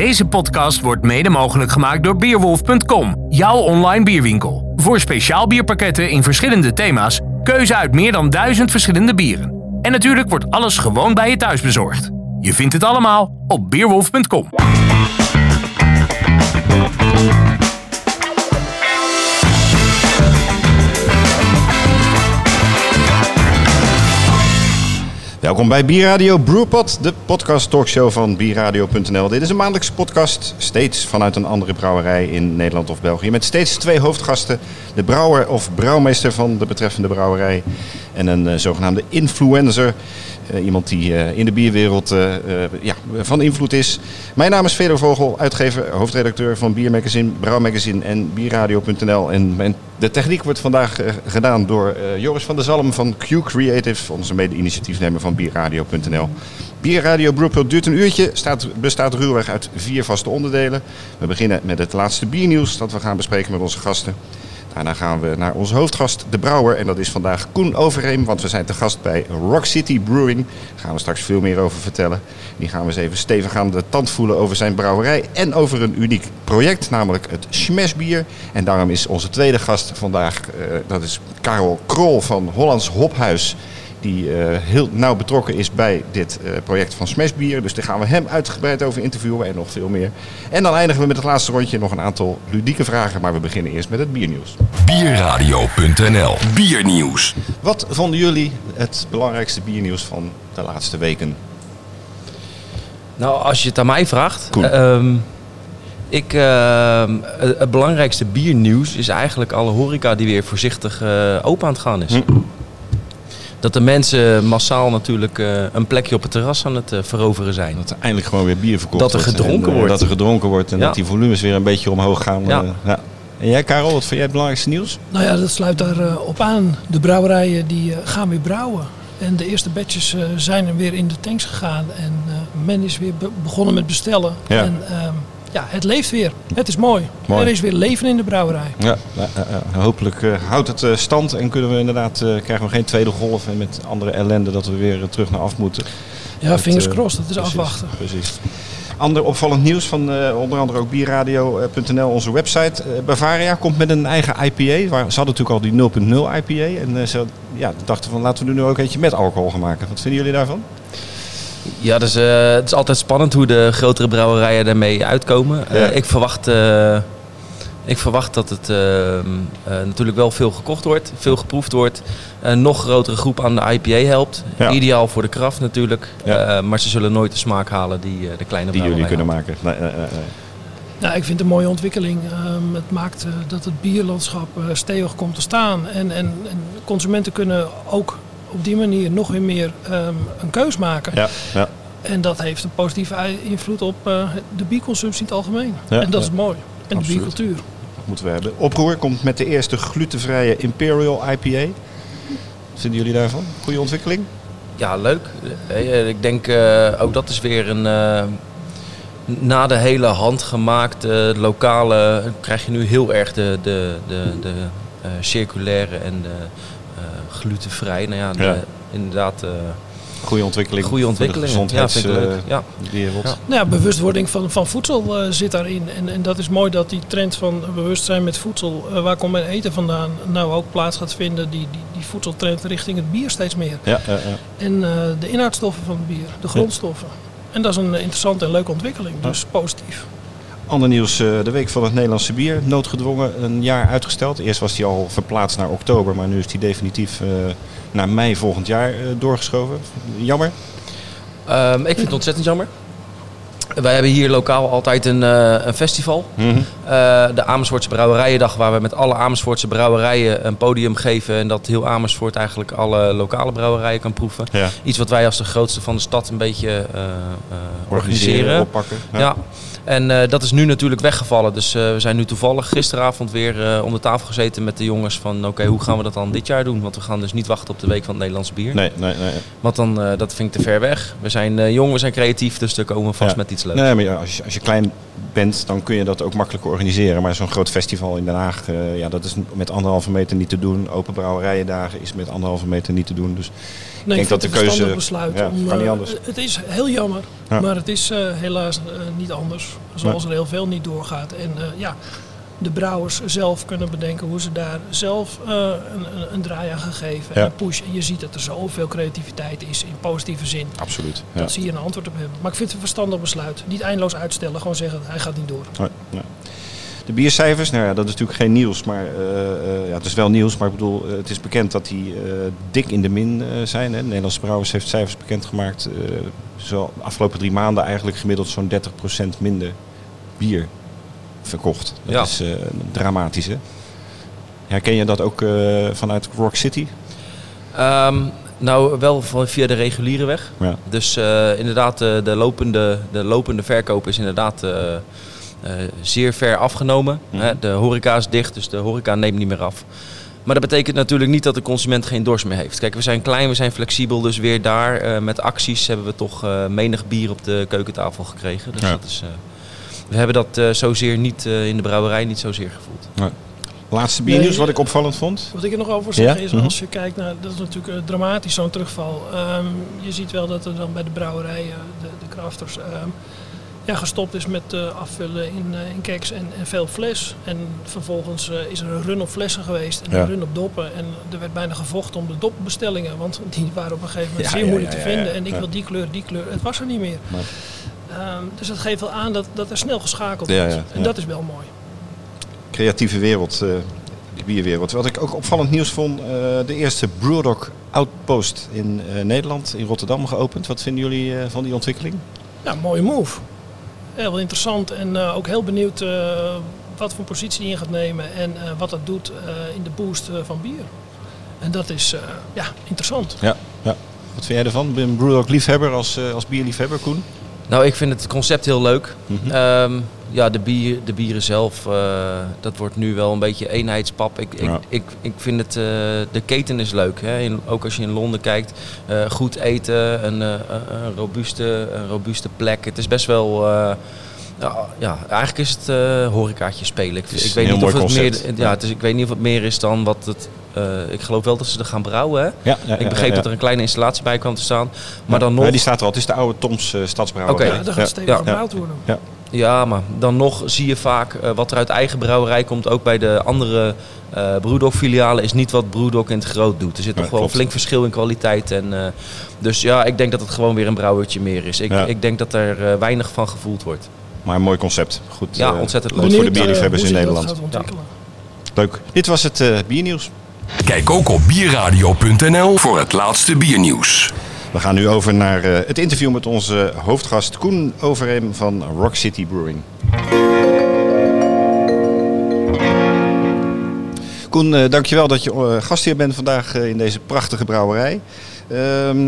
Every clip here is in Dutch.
Deze podcast wordt mede mogelijk gemaakt door Beerwolf.com, jouw online bierwinkel. Voor speciaal bierpakketten in verschillende thema's, keuze uit meer dan duizend verschillende bieren. En natuurlijk wordt alles gewoon bij je thuis bezorgd. Je vindt het allemaal op Beerwolf.com. Welkom bij Bierradio Brewpot, de podcast talkshow van bierradio.nl. Dit is een maandelijkse podcast, steeds vanuit een andere brouwerij in Nederland of België. Met steeds twee hoofdgasten, de brouwer of brouwmeester van de betreffende brouwerij en een uh, zogenaamde influencer. Uh, iemand die uh, in de bierwereld ja, van invloed is. Mijn naam is Fedor Vogel, uitgever, hoofdredacteur van Biermagazine, Brouwmagazine en Bierradio.nl. En de techniek wordt vandaag gedaan door Joris van der Zalm van Q Creative, onze mede-initiatiefnemer van Bierradio.nl. Bierradio Brewpot duurt een uurtje, staat, bestaat ruwweg uit vier vaste onderdelen. We beginnen met het laatste biernieuws dat we gaan bespreken met onze gasten. Daarna gaan we naar onze hoofdgast, de brouwer. En dat is vandaag Koen Overheem, want we zijn te gast bij Rock City Brewing. Daar gaan we straks veel meer over vertellen. Die gaan we eens even stevig aan de tand voelen over zijn brouwerij. En over een uniek project, namelijk het Smashbier. En daarom is onze tweede gast vandaag, uh, dat is Karel Krol van Hollands Hophuis die uh, heel nauw betrokken is bij dit uh, project van Smashbier. Dus daar gaan we hem uitgebreid over interviewen en nog veel meer. En dan eindigen we met het laatste rondje nog een aantal ludieke vragen. Maar we beginnen eerst met het biernieuws. Bierradio.nl Biernieuws. Wat vonden jullie het belangrijkste biernieuws van de laatste weken? Nou, als je het aan mij vraagt... Um, ik, uh, het belangrijkste biernieuws is eigenlijk alle horeca die weer voorzichtig uh, open aan het gaan is. Hm dat de mensen massaal natuurlijk uh, een plekje op het terras aan het uh, veroveren zijn. Dat er eindelijk gewoon weer bier verkocht dat er wordt. gedronken en, uh, wordt. Dat er gedronken wordt en ja. dat die volumes weer een beetje omhoog gaan. Ja. ja. En jij Karel, wat vind jij het belangrijkste nieuws? Nou ja, dat sluit daarop op aan. De brouwerijen die gaan weer brouwen. En de eerste batches zijn er weer in de tanks gegaan. En men is weer be begonnen met bestellen. Ja. En, ja, het leeft weer. Het is mooi. mooi. Er is weer leven in de brouwerij. Ja, hopelijk uh, houdt het stand en kunnen we inderdaad, krijgen we geen tweede golf en met andere ellende dat we weer terug naar af moeten. Ja, fingers crossed. Dat is precies, afwachten. Precies. Ander opvallend nieuws van onder andere ook bierradio.nl, onze website. Bavaria komt met een eigen IPA. Waar, ze hadden natuurlijk al die 0.0 IPA. En ze ja, dachten van laten we nu ook eentje met alcohol gaan maken. Wat vinden jullie daarvan? Ja, dus, uh, het is altijd spannend hoe de grotere brouwerijen daarmee uitkomen. Ja. Uh, ik, verwacht, uh, ik verwacht dat het natuurlijk wel veel gekocht wordt, veel geproefd wordt. Een nog grotere groep aan de IPA helpt. Ja. Ideaal voor de kraft natuurlijk. Ja. maar ze zullen nooit de smaak halen die de kleine Die jullie kunnen halen. maken. Nee, nee, nee. Nou, ik vind het een mooie ontwikkeling. Um, het maakt dat het bierlandschap stevig komt te staan. En, en, en consumenten kunnen ook op die manier nog weer meer um, een keus maken. Ja, ja. En dat heeft een positieve invloed op uh, de bierconsumptie in het algemeen. Ja, en dat ja. is mooi. En Absoluut. de biercultuur. Dat moeten we hebben. Oproer komt met de eerste glutenvrije Imperial IPA. Wat vinden jullie daarvan? Goede ontwikkeling? Ja, leuk. Uh, ik denk uh, ook dat is weer een eh, na de hele handgemaakte lokale krijg je nu heel erg de, de, de, de uh, circulaire en de glutenvrij. Nou ja, de, Ja. inderdaad. uh, Goede ontwikkeling. Goede ontwikkeling. Voor de Ja, vind ik leuk. Ja. gezondheidswereld. Ja. Nou ja, bewustwording van, van voedsel uh, zit daarin. En, en dat is mooi dat die trend van bewustzijn met voedsel, uh, waar komt mijn eten vandaan, nou ook plaats gaat vinden. Die, die, die voedseltrend richting het bier steeds meer. Ja, ja, ja. En uh, de inhoudstoffen van het bier, de grondstoffen. En dat is een interessante en leuke ontwikkeling. Dus positief. Ander nieuws, uh, de week van het Nederlandse bier. Noodgedwongen een jaar uitgesteld. Eerst was die al verplaatst naar oktober, maar nu is die definitief uh, naar mei volgend jaar uh, doorgeschoven. Jammer? Um, ik vind het ontzettend jammer. Wij hebben hier lokaal altijd een, uh, een festival. Mm -hmm. uh, de Amersfoortse Brouwerijendag, waar we met alle Amersfoortse brouwerijen een podium geven. En dat heel Amersfoort eigenlijk alle lokale brouwerijen kan proeven. Ja. Iets wat wij als de grootste van de stad een beetje uh, organiseren. organiseren. Oppakken. Ja. ja. En dat is nu natuurlijk weggevallen. Dus we zijn nu toevallig gisteravond weer om de tafel gezeten met de jongens van... oké, okay, hoe gaan we dat dan dit jaar doen? Want we gaan dus niet wachten op de Week van het Nederlandse Bier. Nee, nee, nee. Want dan, dat vind ik te ver weg. We zijn jong, we zijn creatief, dus daar komen we vast ja. met iets Nee, maar als je, als je klein bent, dan kun je dat ook makkelijk organiseren. Maar zo'n groot festival in Den Haag, ja, dat is met anderhalve meter niet te doen. Open brouwerijendagen is met anderhalve meter niet te doen. Dus Nee, denk dat de vind het een keuze- besluit. ja, om, kan niet eh, anders. Het is heel jammer, Ja. maar het is eh, helaas eh, niet anders. Zoals er heel veel niet doorgaat. En eh, ja, de brouwers zelf kunnen bedenken hoe ze daar zelf eh, een, een, een draai aan gaan geven. Ja. En een push. En je ziet dat er zoveel creativiteit is in positieve zin. Absoluut. Ja. Dat zie je een antwoord op hebben. Maar ik vind het een verstandig besluit. Niet eindeloos uitstellen, gewoon zeggen hij gaat niet door. Nee, nee. De biercijfers, nou ja, dat is natuurlijk geen nieuws, maar eh, eh, ja, het is wel nieuws, maar ik bedoel, het is bekend dat die dik in de min zijn. Hè. De Nederlandse Brouwers heeft cijfers bekendgemaakt. zo de afgelopen drie maanden eigenlijk gemiddeld zo'n 30% minder bier verkocht. Dat Ja. is eh, dramatisch, hè? Herken je dat ook eh, vanuit Rock City? Ehm, nou, wel van, via de reguliere weg. Ja. Dus eh, inderdaad, de, de, lopende, de lopende verkoop is inderdaad zeer ver afgenomen. Mhm. Hè, de horeca is dicht, dus de horeca neemt niet meer af. Maar dat betekent natuurlijk niet dat de consument geen dorst meer heeft. Kijk, we zijn klein, we zijn flexibel, dus weer daar met acties hebben we toch menig bier op de keukentafel gekregen. Dus Ja. dat is, we hebben dat eh, zozeer niet eh, in de brouwerij niet zozeer gevoeld. Laatste biernieuws Nee, wat ik opvallend vond. Wat ik er nog over zeg Ja? is, Mhm. als je kijkt naar, dat is natuurlijk eh, dramatisch zo'n terugval. Ehm, je ziet wel dat er dan bij de brouwerijen, de, de crafters, ehm, ja, gestopt is met eh, afvullen in, eh, in keks en, en veel fles. En vervolgens eh, is er een run op flessen geweest en Ja. een run op doppen. En er werd bijna gevochten om de dopbestellingen, want die waren op een gegeven moment Ja, zeer ja, moeilijk ja, te ja, vinden. ja. En ik Ja. wil die kleur, die kleur. Het was er niet meer. Nee. Ehm, dus dat geeft wel aan dat, dat er snel geschakeld Ja, wordt. ja, En dat is wel mooi. creatieve wereld, eh, die bierwereld. Wat ik ook opvallend nieuws vond, eh, de eerste Brewdog Outpost in eh, Nederland, in Rotterdam geopend. Wat vinden jullie van die ontwikkeling? Ja, mooie move. Heel interessant en ook heel benieuwd wat voor positie die in gaat nemen en wat dat doet in de boost van bier. En dat is ja, interessant. Ja. ja. Wat vind jij ervan? Ben Brewdog liefhebber als, als bierliefhebber, Koen? Nou, ik vind het concept heel leuk. Mhm. Ehm, ja, de, bier, de bieren zelf, eh, dat wordt nu wel een beetje eenheidspap. Ik, ik, Ja. ik, ik vind het, eh, de keten is leuk. Hè? In- ook als je in Londen kijkt, eh, goed eten, een, een, een robuuste, een robuuste plek. Het is best wel... eh, ja, ja, eigenlijk is het eh horecaatje spelen. Ik, ik weet niet of het concept. meer, ja, het is, ik weet niet of het meer is dan wat het. eh, ik geloof wel dat ze er gaan brouwen. Hè? Ja, ja, ik begreep dat er een kleine installatie bij kwam te staan. Maar dan nog. Ja, die staat er al. Het is de oude Toms uh, stadsbrouwerij. Oké. Ja, daar gaat stevig Ja. gebouwd worden. Ja. Ja, maar dan nog zie je vaak eh, wat er uit eigen brouwerij komt. Ook bij de andere eh Brewdog-filialen is niet wat Brewdog in het groot doet. Er zit Ja, toch wel een flink verschil in kwaliteit. En, eh, dus ja, ik denk dat het gewoon weer een brouwertje meer is. Ik, Ja. ik denk dat er eh, weinig van gevoeld wordt. Maar een mooi concept. Goed, Ja, eh, ontzettend leuk. voor de eh, bierliefhebbers hoe in Nederland. Leuk. Dit was het eh, biernieuws. Kijk ook op bierradio.nl voor het laatste biernieuws. We gaan nu over naar eh, het interview met onze hoofdgast Koen Overeem van Rock City Brewing. Koen, eh, dankjewel dat je eh, gast hier bent vandaag eh, in deze prachtige brouwerij. Ehm,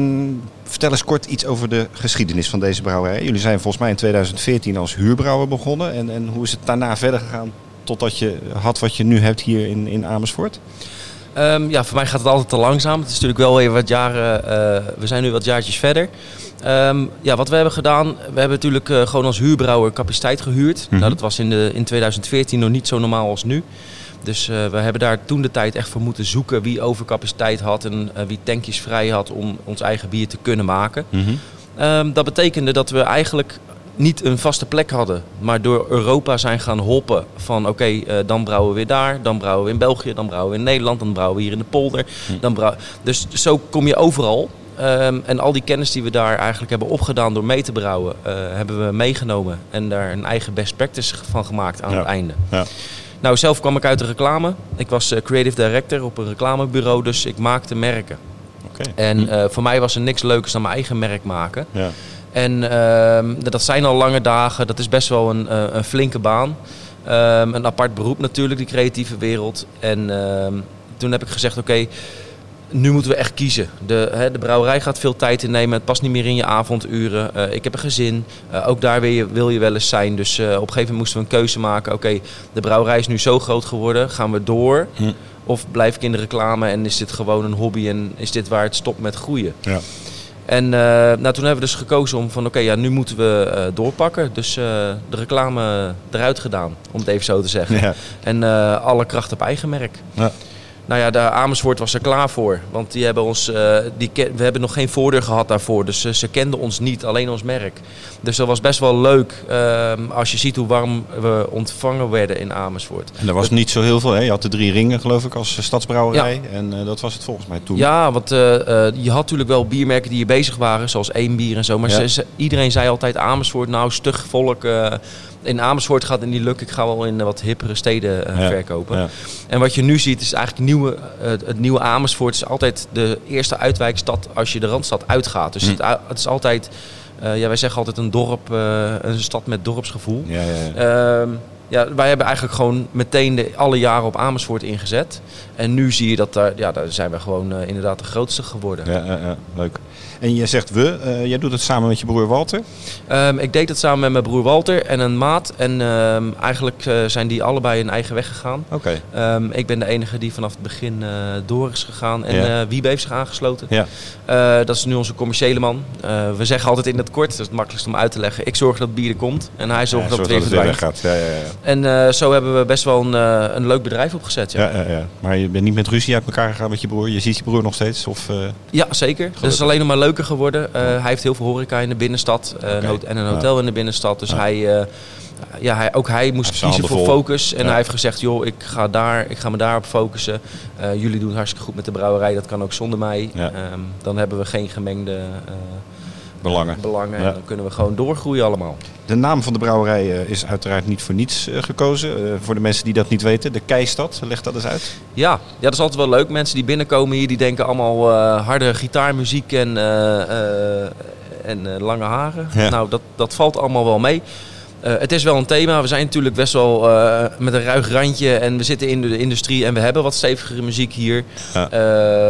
vertel eens kort iets over de geschiedenis van deze brouwerij. Jullie zijn volgens mij in 2014 als huurbrouwer begonnen. En, en hoe is het daarna verder gegaan totdat je had wat je nu hebt hier in, in Amersfoort? Ehm, ja, voor mij gaat het altijd te langzaam. Het is natuurlijk wel weer wat jaren. eh, we zijn nu wat jaartjes verder. Ehm, ja, wat we hebben gedaan. We hebben natuurlijk eh, gewoon als huurbrouwer capaciteit gehuurd. Mhm. Nou, dat was in, de, in 2014 nog niet zo normaal als nu. Dus eh, we hebben daar toen de tijd echt voor moeten zoeken wie overcapaciteit had en eh, wie tankjes vrij had om ons eigen bier te kunnen maken. Ehm, dat betekende dat we eigenlijk niet een vaste plek hadden, maar door Europa zijn gaan hoppen van oké, eh, dan brouwen we weer daar, dan brouwen we in België, dan brouwen we in Nederland, dan brouwen we hier in de polder. Dan brouw... Dus zo kom je overal. Ehm, en al die kennis die we daar eigenlijk hebben opgedaan door mee te brouwen, hebben we meegenomen en daar een eigen best practice van gemaakt aan Ja. het einde. Ja. Nou, zelf kwam ik uit de reclame. Ik was eh, creative director op een reclamebureau, dus ik maakte merken. En eh, voor mij was er niks leukers dan mijn eigen merk maken. Ja. En ehm, dat zijn al lange dagen, dat is best wel een, eh, een flinke baan. Ehm, een apart beroep natuurlijk, die creatieve wereld. En ehm, toen heb ik gezegd, oké, nu moeten we echt kiezen. De, hè, de brouwerij gaat veel tijd innemen, het past niet meer in je avonduren. Eh, ik heb een gezin, Eh, ook daar wil je, wil je wel eens zijn. Dus eh, op een gegeven moment moesten we een keuze maken. Oké, de brouwerij is nu zo groot geworden, gaan we door? Hm. Of blijf ik in de reclame en is dit gewoon een hobby en is dit waar het stopt met groeien? Ja. En nou, toen hebben we dus gekozen om van oké, ja, nu moeten we doorpakken. Dus de reclame eruit gedaan, om het even zo te zeggen. Ja. En alle kracht op eigen merk. Nou ja, de Amersfoort was er klaar voor. Want die hebben ons, uh, die we hebben nog geen voordeur gehad daarvoor. Dus ze kenden ons niet, alleen ons merk. Dus dat was best wel leuk uh, als je ziet hoe warm we ontvangen werden in Amersfoort. En er was niet zo heel veel, hè? Je had de drie ringen geloof ik als stadsbrouwerij. Ja. En dat was het volgens mij toen. Ja, want je had natuurlijk wel biermerken die hier bezig waren. Zoals één bier en zo. Maar ja. ze, iedereen zei altijd Amersfoort, nou stug volk in Amersfoort gaat het niet lukken. Ik ga wel in wat hippere steden uh, ja, verkopen. Ja. En wat je nu ziet is eigenlijk nieuwe, uh, het nieuwe Amersfoort is altijd de eerste uitwijkstad als je de Randstad uitgaat. Dus hm. het, het, is altijd, uh, ja, wij zeggen altijd een dorp, een stad met dorpsgevoel. Ja, ja, ehm, ja, wij hebben eigenlijk gewoon meteen de, alle jaren op Amersfoort ingezet. En nu zie je dat daar, ja, daar zijn we gewoon inderdaad de grootste geworden. Ja, ja, ja, leuk. En je zegt we, uh, jij doet het samen met je broer Walter? Um, ik deed het samen met mijn broer Walter en een maat. En um, eigenlijk uh, zijn die allebei een eigen weg gegaan. Oké. Okay. Um, ik ben de enige die vanaf het begin uh, door is gegaan. En ja. Wiebe heeft zich aangesloten. Ja. dat is nu onze commerciële man. we zeggen altijd in het kort, dat is het makkelijkst om uit te leggen. Ik zorg dat bier er komt en hij zorgt ja, dat het weer. Gaat. Ja, ja, ja. En zo hebben we best wel een, een leuk bedrijf opgezet. Ja. Ja, ja, ja. Maar je bent niet met ruzie uit elkaar gegaan met je broer? Je ziet je broer nog steeds? Of, Ja, zeker. Dat is alleen nog maar leuker geworden. hij heeft heel veel horeca in de binnenstad okay. en een hotel in de binnenstad. Dus hij, uh, ja, hij, ook hij moest hij kiezen voor vol. focus. En ja. hij heeft gezegd, joh, ik ga, daar, ik ga me daarop focussen. Uh, jullie doen hartstikke goed met de brouwerij, dat kan ook zonder mij. Um, dan hebben we geen gemengde belangen. belangen en dan kunnen we gewoon doorgroeien allemaal. De naam van de brouwerij is uiteraard niet voor niets gekozen. Uh, voor de mensen die dat niet weten, de Keistad, leg dat eens uit. Ja, ja, dat is altijd wel leuk. Mensen die binnenkomen hier, die denken allemaal uh, harde gitaarmuziek en, uh, en lange haren. Ja. Nou, dat, dat valt allemaal wel mee. Uh, het is wel een thema. We zijn natuurlijk best wel uh, met een ruig randje en we zitten in de industrie en we hebben wat stevigere muziek hier. Ja.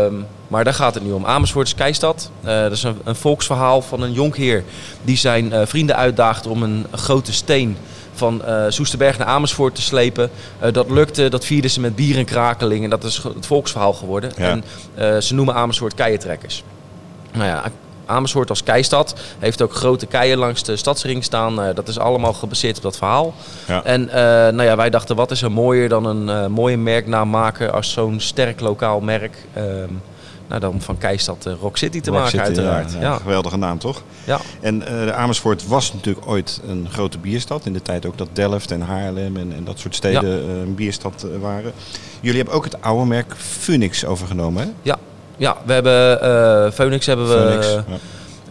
Uh, maar daar gaat het nu om. Amersfoort is Keistad. dat is een, een, volksverhaal van een jonkheer die zijn vrienden uitdaagt om een, grote steen van Soesterberg naar Amersfoort te slepen. dat lukte, dat vierden ze met bier en krakeling en dat is het volksverhaal geworden. Ja. En ze noemen Amersfoort keientrekkers. Nou ja, Amersfoort als keistad. Heeft ook grote keien langs de stadsring staan. Uh, dat is allemaal gebaseerd op dat verhaal. Ja. En uh, nou ja, wij dachten, wat is er mooier dan een uh, mooie merknaam maken als zo'n sterk lokaal merk. Um, nou, dan van Keistad Rock City te Rock maken City, uiteraard. Ja, ja. Geweldige naam toch? Ja. En Amersfoort was natuurlijk ooit een grote bierstad. In de tijd ook dat Delft en Haarlem en, en dat soort steden ja. een bierstad waren. Jullie hebben ook het oude merk Phoenix overgenomen hè? Ja, ja, we hebben uh, Phoenix hebben we. Phoenix,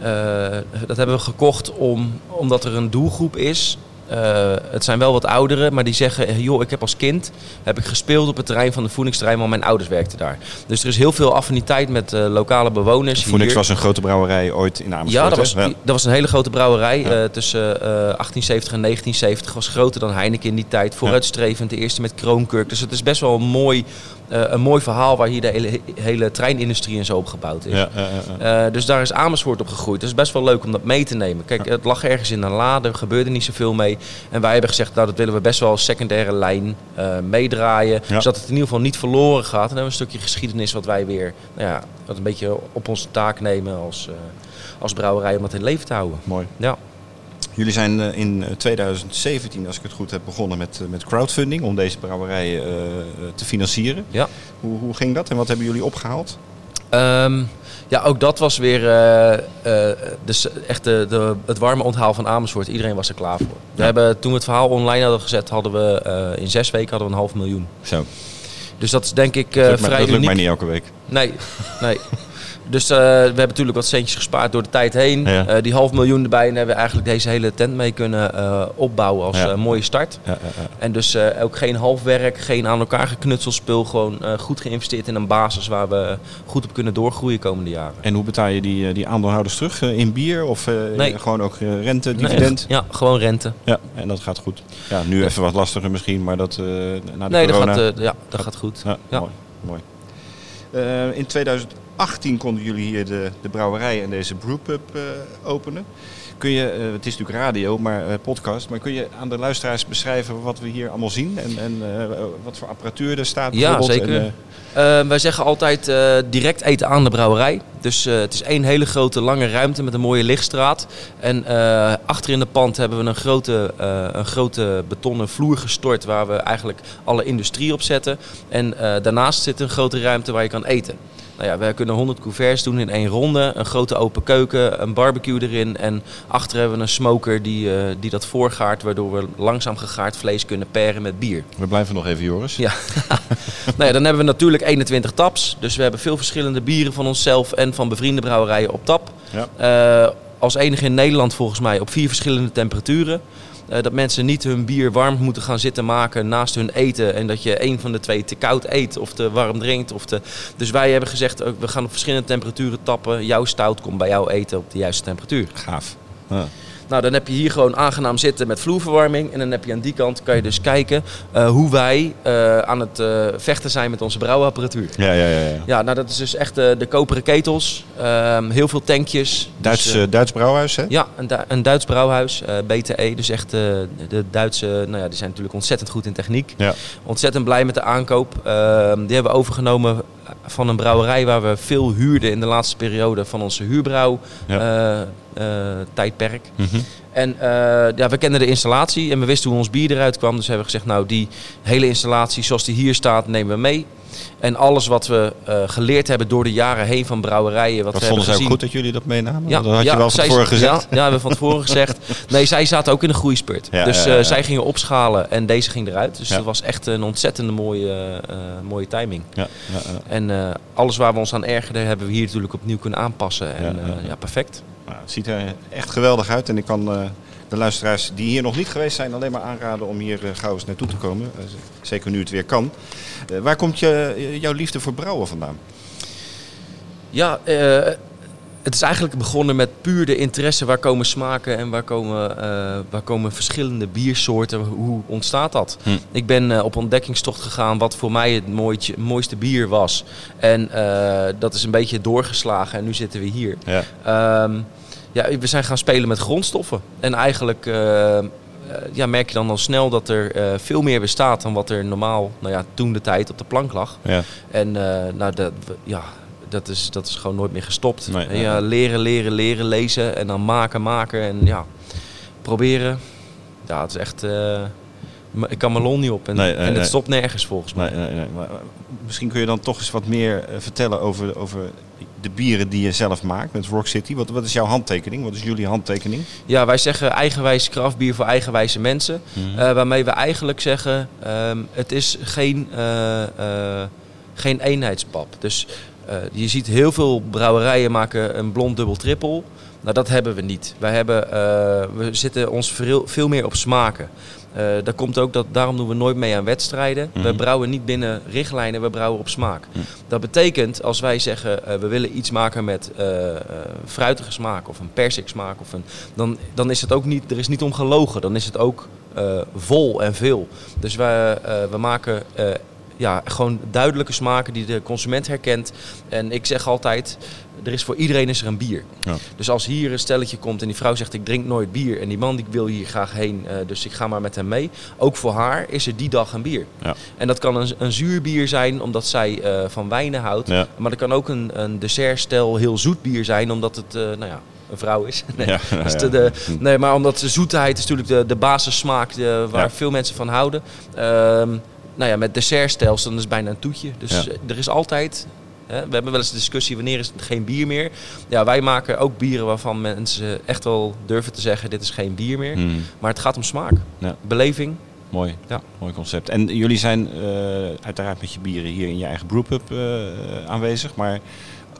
ja. uh, dat hebben we gekocht om, omdat er een doelgroep is. Uh, het zijn wel wat ouderen, maar die zeggen: joh, ik heb als kind heb ik gespeeld op het terrein van de Phoenix-terrein, want mijn ouders werkten daar. Dus er is heel veel affiniteit met uh, lokale bewoners. Phoenix hier. was een grote brouwerij ooit in Amersfoort. Ja, dat was, ja. dat was een hele grote brouwerij. Ja. Uh, tussen 1870 en 1970 was groter dan Heineken in die tijd. Vooruitstrevend, de eerste met Kroonkurk. Dus het is best wel een mooi een mooi verhaal waar hier de hele, hele treinindustrie en zo op gebouwd is. Uh, dus daar is Amersfoort op gegroeid. Het is best wel leuk om dat mee te nemen. Kijk, het lag ergens in een lade, er gebeurde niet zoveel mee. En wij hebben gezegd, nou dat willen we best wel als secundaire lijn uh, meedraaien. Zodat het in ieder geval niet verloren gaat. En dan hebben we een stukje geschiedenis wat wij weer nou ja, wat een beetje op onze taak nemen als, als brouwerij om dat in leven te houden. Mooi. Ja. Jullie zijn in 2017, als ik het goed heb, begonnen met, met crowdfunding om deze brouwerij uh, te financieren. Ja. Hoe, hoe ging dat en wat hebben jullie opgehaald? Um, ja, ook dat was weer uh, uh, dus echt de, de, het warme onthaal van Amersfoort. Iedereen was er klaar voor. We Ja. hebben, toen we het verhaal online hadden gezet, hadden we in zes weken hadden we een half miljoen. Zo. Dus dat is denk ik dat vrij dat lukt mij niet elke week. Nee, nee. Dus eh, we hebben natuurlijk wat centjes gespaard door de tijd heen. Eh, die half miljoen erbij en hebben we eigenlijk deze hele tent mee kunnen eh, opbouwen als mooie start. Ja, en dus ook geen halfwerk, geen aan elkaar geknutseld spul. Gewoon goed geïnvesteerd in een basis waar we goed op kunnen doorgroeien komende jaren. En hoe betaal je die, die aandeelhouders terug? in bier of nee. gewoon ook rente, dividend? Ja, gewoon rente. Ja, en dat gaat goed. Ja, nu even wat lastiger misschien, maar dat na de nee, corona... Nee, dat, gaat, ja, dat gaat goed. ja. Mooi, mooi. in 2000 18 konden jullie hier de, de brouwerij en deze brewpub eh, openen. Kun je, eh, het is natuurlijk radio, maar eh, podcast, maar kun je aan de luisteraars beschrijven wat we hier allemaal zien en, en wat voor apparatuur er staat? Ja, zeker. Wij zeggen altijd direct eten aan de brouwerij. Dus het is één hele grote lange ruimte met een mooie lichtstraat. En achter in de pand hebben we een grote, een grote betonnen vloer gestort waar we eigenlijk alle industrie op zetten. En daarnaast zit een grote ruimte waar je kan eten. Nou ja, wij kunnen 100 couverts doen in één ronde. Een grote open keuken, een barbecue erin. En achter hebben we een smoker die, eh, die dat voorgaart. Waardoor we langzaam gegaard vlees kunnen paren met bier. we blijven nog even, Joris. Ja. nou ja, dan hebben we natuurlijk 21 taps. Dus we hebben veel verschillende bieren van onszelf en van bevriende brouwerijen op tap. Ja. Eh, als enige in Nederland volgens mij op vier verschillende temperaturen. Eh, dat mensen niet hun bier warm moeten gaan zitten maken naast hun eten. En dat je een van de twee te koud eet of te warm drinkt. Of te... Dus wij hebben gezegd, ook, we gaan op verschillende temperaturen tappen. Jouw stout komt bij jou eten op de juiste temperatuur. Gaaf. Nou, dan heb je hier gewoon aangenaam zitten met vloerverwarming. En dan heb je aan die kant, kan je dus kijken eh, hoe wij eh, aan het eh, vechten zijn met onze brouwapparatuur. Ja, ja, ja. ja. Ja, nou dat is dus echt de koperen ketels. Ehm, heel veel tankjes. Duits, Dus, eh, Duits brouwhuis, hè? ja, een, Du- een Duits brouwhuis, BTE. Dus echt de Duitse, nou ja, die zijn natuurlijk ontzettend goed in techniek. Ja. Ontzettend blij met de aankoop. Ehm, die hebben we overgenomen van een brouwerij waar we veel huurden in de laatste periode van onze huurbrouw eh, eh, tijdperk. Mhm. En eh, ja, we kenden de installatie en we wisten hoe ons bier eruit kwam. Dus hebben we gezegd, nou die hele installatie zoals die hier staat nemen we mee. En alles wat we eh, geleerd hebben door de jaren heen van brouwerijen. Wat, we vonden hebben ook goed dat jullie dat meenamen? Ja, dat had je wel van tevoren gezegd. Ja, ja, hebben we van tevoren gezegd. Nee, zij zaten ook in een groeispurt. Ja, dus eh, zij gingen opschalen en deze ging eruit. Dus dat was echt een ontzettende mooie, eh, mooie timing. Ja, ja, ja. En alles waar we ons aan ergerden, hebben we hier natuurlijk opnieuw kunnen aanpassen. En Ja, perfect. Nou, het ziet er echt geweldig uit en ik kan de luisteraars die hier nog niet geweest zijn alleen maar aanraden om hier gauw eens naartoe te komen. Zeker nu het weer kan. Eh, waar komt je, eh, jouw liefde voor brouwen vandaan? Ja, eh, het is eigenlijk begonnen met puur de interesse. Waar komen smaken en waar komen, eh, waar komen verschillende biersoorten? Hoe ontstaat dat? Hm. Ik ben op ontdekkingstocht gegaan wat voor mij het mooitje, mooiste bier was. En eh, dat is een beetje doorgeslagen en nu zitten we hier. Ja. Ehm, ja, we zijn gaan spelen met grondstoffen. En eigenlijk ja, merk je dan al snel dat er eh, veel meer bestaat dan wat er normaal, nou ja, toen de tijd op de plank lag. Ja. En eh, nou, dat, ja, dat, is, dat is gewoon nooit meer gestopt. Nee, En nee, ja, leren, leren, leren, lezen en dan maken, maken en ja, proberen. Ja, het is echt... eh, ik kan mijn lol niet op en, Nee, nee, en het stopt nergens volgens mij. Nee, nee, nee. Maar, eh, misschien kun je dan toch eens wat meer eh, vertellen over, over de bieren die je zelf maakt met Rock City. Wat, wat is jouw handtekening? Wat is jullie handtekening? Ja, wij zeggen eigenwijs kraftbier voor eigenwijze mensen. Mhm. Eh, waarmee we eigenlijk zeggen, ehm, het is geen, eh, eh, geen eenheidspap. Dus je ziet heel veel brouwerijen maken een blond dubbel trippel. Nou, dat hebben we niet. Wij hebben, eh, we zitten ons veel, veel meer op smaken. Eh dat komt ook dat daarom doen we nooit mee aan wedstrijden. We Mhm. brouwen niet binnen richtlijnen, we brouwen op smaak. Mhm. Dat betekent als wij zeggen eh, we willen iets maken met fruitige smaak of een persik smaak, of een, dan, dan is het ook niet, er is niet om gelogen. Dan is het ook vol en veel. Dus we, eh, we maken ja, gewoon duidelijke smaken die de consument herkent. En ik zeg altijd, er is voor iedereen is er een bier. Ja. Dus als hier een stelletje komt en die vrouw zegt ik drink nooit bier en die man die wil hier graag heen, eh, dus ik ga maar met hem mee. Ook voor haar is er die dag een bier. Ja. En dat kan een, een zuur bier zijn omdat zij eh, van wijnen houdt. Ja. Maar dat kan ook een, een dessertstijl heel zoet bier zijn omdat het, eh, nou ja, een vrouw is. Nee, Ja, ja. de, de- nee, maar omdat de zoetheid is natuurlijk de, de basissmaak eh, waar Ja. veel mensen van houden. Ehm, nou ja, met dessertstijls dan is het bijna een toetje. Dus Ja. eh, er is altijd... Hè, we hebben wel eens de discussie wanneer is het geen bier meer. Ja, wij maken ook bieren waarvan mensen echt wel durven te zeggen dit is geen bier meer. Hmm, Maar het gaat om smaak, Ja. beleving. mooi. Ja. mooi concept. En jullie zijn eh, uiteraard met je bieren hier in je eigen brewpub eh, aanwezig. Maar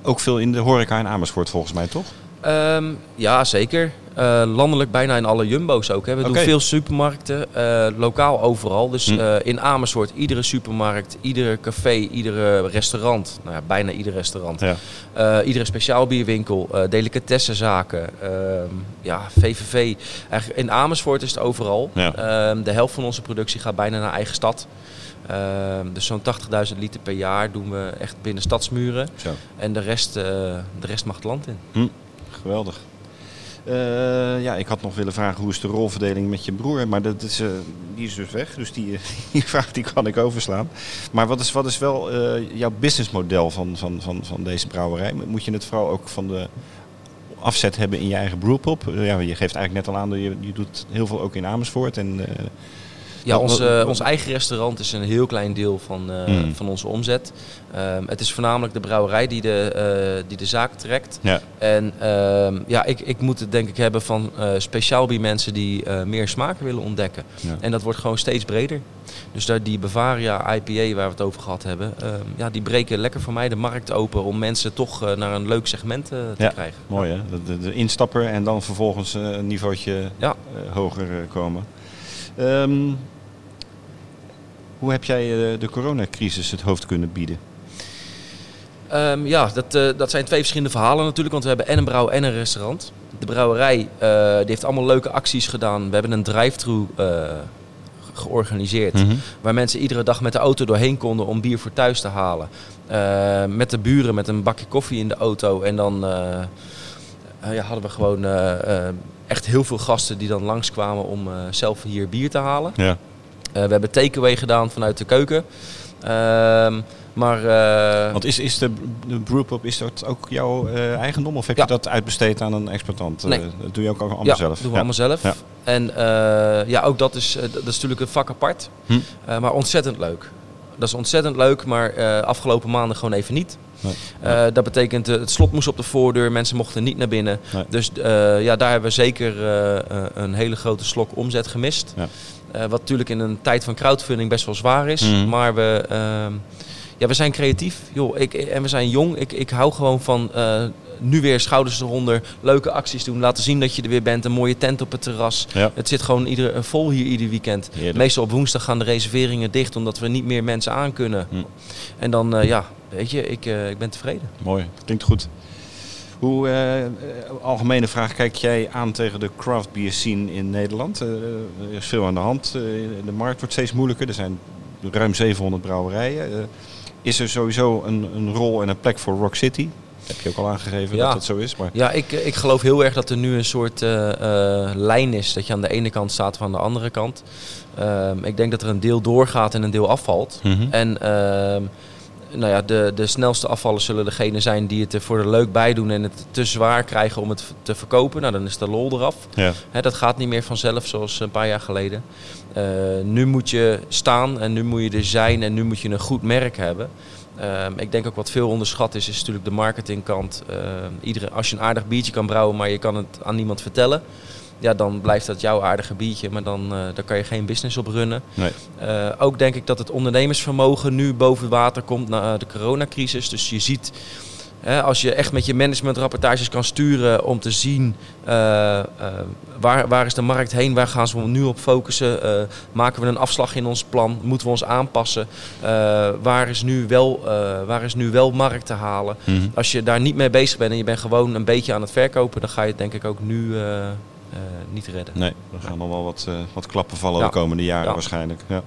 ook veel in de horeca in Amersfoort volgens mij, toch? Ehm, ja, zeker. Eh, landelijk bijna in alle jumbo's ook. Hè. We doen veel supermarkten, eh, lokaal overal. Dus Hm. eh, in Amersfoort, iedere supermarkt, ieder café, iedere restaurant. Nou ja, bijna ieder restaurant. Ja. Iedere speciaalbierwinkel, delicatessenzaken, ehm, ja, VVV. Eigenlijk in Amersfoort is het overal. Ja. Ehm, de helft van onze productie gaat bijna naar eigen stad. Dus zo'n 80.000 liter per jaar doen we echt binnen stadsmuren. Zo. En de rest, de rest mag het land in. Geweldig. Eh, ja, ik had nog willen vragen hoe is de rolverdeling met je broer, maar dat is, eh, die is dus weg. Dus die, die vraag die kan ik overslaan. Maar wat is, wat is wel eh, jouw businessmodel van, van, van, van deze brouwerij? Moet je het vooral ook van de afzet hebben in je eigen brewpub? ja, je geeft eigenlijk net al aan, je, je doet heel veel ook in Amersfoort. En, ja, ons, uh, ons eigen restaurant is een heel klein deel van, uh, mm. van onze omzet. Um, het is voornamelijk de brouwerij die de, uh, die de zaak trekt. Ja. En um, ja, ik, ik moet het denk ik hebben van speciaal bij mensen die meer smaken willen ontdekken. Ja. En dat wordt gewoon steeds breder. Dus daar die Bavaria IPA waar we het over gehad hebben, um, ja, die breken lekker voor mij de markt open om mensen toch naar een leuk segment te ja, krijgen. Mooi hè, de, de, instapper en dan vervolgens een niveautje hoger komen. Um, hoe heb jij uh, de coronacrisis het hoofd kunnen bieden? Um, ja, dat, uh, dat zijn twee verschillende verhalen natuurlijk. Want we hebben en een brouw en een restaurant. De brouwerij uh, die heeft allemaal leuke acties gedaan. We hebben een drive-thru georganiseerd. Mm -hmm. Waar mensen iedere dag met de auto doorheen konden om bier voor thuis te halen. met de buren met een bakje koffie in de auto. En dan ja, hadden we gewoon echt heel veel gasten die dan langskwamen om zelf hier bier te halen. Ja. Uh, we hebben takeaway gedaan vanuit de keuken. Uh, maar, uh, Want is, is de, de brewpub is dat ook jouw uh, eigendom of heb ja. je dat uitbesteed aan een exploitant? Nee. dat doe je ook allemaal ja, zelf? dat doen we ja. allemaal zelf. Ja. En ja, ook dat is, dat is natuurlijk een vak apart, hm. maar ontzettend leuk. Dat is ontzettend leuk, maar afgelopen maanden gewoon even niet. Nee. Uh, dat betekent uh, het slot moest op de voordeur, mensen mochten niet naar binnen. Nee. Dus uh, ja, daar hebben we zeker een hele grote slok omzet gemist. Ja. Wat natuurlijk in een tijd van crowdfunding best wel zwaar is. Mm. Maar we, ehm, ja, we zijn creatief joh, ik, en we zijn jong. Ik, ik hou gewoon van nu weer schouders eronder, leuke acties doen, laten zien dat je er weer bent, een mooie tent op het terras. Ja. Het zit gewoon ieder, vol hier ieder weekend. Heerlijk. Meestal op woensdag gaan de reserveringen dicht omdat we niet meer mensen aan kunnen. Hm. En dan, uh, ja, weet je, ik, uh, ik ben tevreden. Mooi, klinkt goed. Hoe, uh, algemene vraag, kijk jij aan tegen de craft beer scene in Nederland? er is veel aan de hand. de markt wordt steeds moeilijker. Er zijn ruim 700 brouwerijen. is er sowieso een, een rol en een plek voor Rock City? Heb je ook al aangegeven ja. dat dat zo is? Maar... Ja, ik, ik geloof heel erg dat er nu een soort uh, uh, lijn is. Dat je aan de ene kant staat of aan de andere kant. Uh, ik denk dat er een deel doorgaat en een deel afvalt. Mm -hmm. En ehm, nou ja, de, de snelste afvallers zullen degene zijn die het er voor de leuk bij doen en het te zwaar krijgen om het te verkopen. Nou, dan is de lol eraf. Ja. Hè, dat gaat niet meer vanzelf zoals een paar jaar geleden. Uh, nu moet je staan en nu moet je er zijn en nu moet je een goed merk hebben. Um, ik denk ook wat veel onderschat is, is natuurlijk de marketingkant. Uh, iedere, als je een aardig biertje kan brouwen, maar je kan het aan niemand vertellen. Ja, dan blijft dat jouw aardige biertje, maar dan, uh, dan kan je geen business op runnen. Nee. Uh, ook denk ik dat het ondernemersvermogen nu boven water komt na de coronacrisis. Dus je ziet He, als je echt met je managementrapportages kan sturen om te zien uh, waar, waar is de markt heen, waar gaan ze nu op focussen, maken we een afslag in ons plan, moeten we ons aanpassen, waar, is nu wel, waar is nu wel markt te halen. Mm -hmm. Als je daar niet mee bezig bent en je bent gewoon een beetje aan het verkopen, dan ga je het denk ik ook nu niet redden. Nee, er gaan nog wel wat, wat klappen vallen de komende jaren ja. waarschijnlijk. Ja.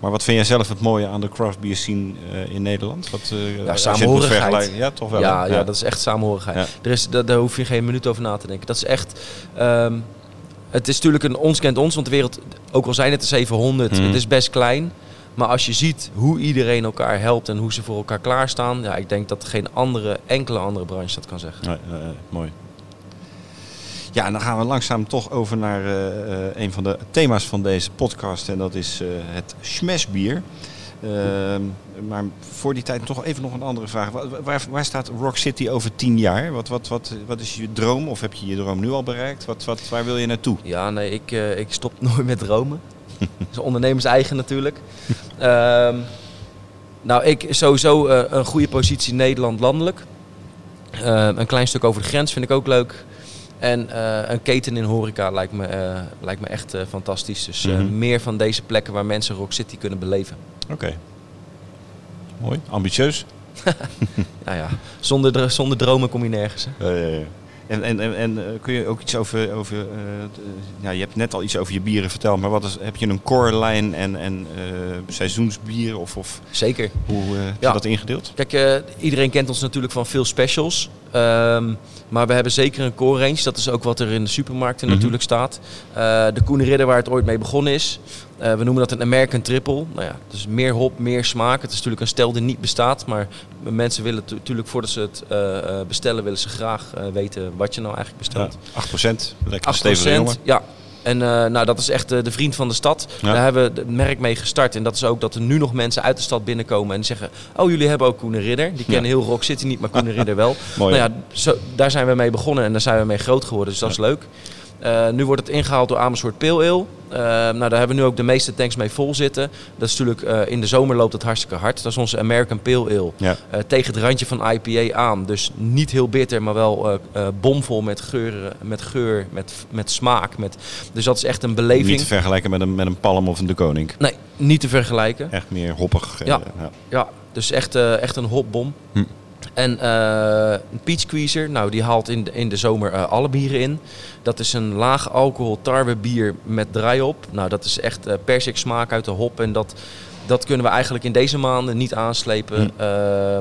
Maar wat vind jij zelf het mooie aan de craft beer scene uh, in Nederland? Wat, uh, ja, samenhorigheid. Ja, toch wel. Ja, ja. ja, dat is echt samenhorigheid. Ja. Er is, daar, daar hoef je geen minuut over na te denken. Dat is echt... Um, het is natuurlijk een ons kent ons, want de wereld, ook al zijn het er 700, mm. het is best klein. Maar als je ziet hoe iedereen elkaar helpt en hoe ze voor elkaar klaarstaan, ja, ik denk dat geen andere, enkele andere branche dat kan zeggen. Nee, uh, mooi. Ja, en dan gaan we langzaam toch over naar uh, uh, een van de thema's van deze podcast. En dat is uh, het smashbier. Ehm, maar voor die tijd toch even nog een andere vraag. Waar, waar, staat Rock City over tien jaar? Wat, wat, wat, wat is je droom? Of heb je je droom nu al bereikt? Waar wil je naartoe? Ja, nee, ik, ik stop nooit met dromen. dat is ondernemers eigen natuurlijk. um, nou, ik sowieso een goede positie Nederland landelijk. een klein stuk over de grens vind ik ook leuk. En uh, een keten in horeca lijkt me, uh, lijkt me echt uh, fantastisch. Dus mm -hmm. meer van deze plekken waar mensen Rock City kunnen beleven. Oké. Okay. Mooi. Ambitieus. nou ja, zonder, zonder dromen kom je nergens. Hè? En, en, en, en eh, kun je ook iets over, over eh, ja, je hebt net al iets over je bieren verteld, maar wat is, heb je een core lijn en, en eh, seizoensbier of, of Zeker. hoe eh, heb je dat ingedeeld? Kijk, iedereen kent ons natuurlijk van veel specials. Ehm, maar we hebben zeker een core range. Dat is ook wat er in de supermarkten Mhm. natuurlijk staat. De Koene Ridder waar het ooit mee begonnen is. Eh, we noemen dat een American Triple. Nou ja, dus meer hop, meer smaak. Het is natuurlijk een stel die niet bestaat. Maar mensen willen tu- natuurlijk voordat ze het eh, eh, bestellen... willen ze graag weten wat je nou eigenlijk Ja, bestelt. 8%, lekker 8%, stevige jongen. ja. En nou, dat is echt de vriend van de stad. Ja. Daar hebben we het merk mee gestart. En dat is ook dat er nu nog mensen uit de stad binnenkomen en zeggen... Oh, jullie hebben ook Koene Ridder. Die kennen heel Rock City niet, maar Koene Ridder wel. Mooi, nou ja, zo, daar zijn we mee begonnen en daar zijn we mee groot geworden. Dus dat is leuk. Eh, nu wordt het ingehaald door Amersfoort Pale Ale. Eh, nou, daar hebben we nu ook de meeste tanks mee vol zitten. Dat is natuurlijk, eh, in de zomer loopt het hartstikke hard. Dat is onze American Pale Ale. Ja. Tegen het randje van IPA aan. Dus niet heel bitter, maar wel bomvol met geur, met, geur met, met smaak. Met, dus dat is echt een beleving. Niet te vergelijken met een, met een Palm of een De Koning. nee, niet te vergelijken. Echt meer hoppig. Ja. ja. Ja, dus echt, echt een hopbom. Hm. En eh, een peach squeezer, nou die haalt in de, in de zomer eh, alle bieren in. Dat is een laag alcohol tarwe bier met draai op. Nou dat is echt eh persik smaak uit de hop. En dat, dat kunnen we eigenlijk in deze maanden niet aanslepen. Hm. Eh,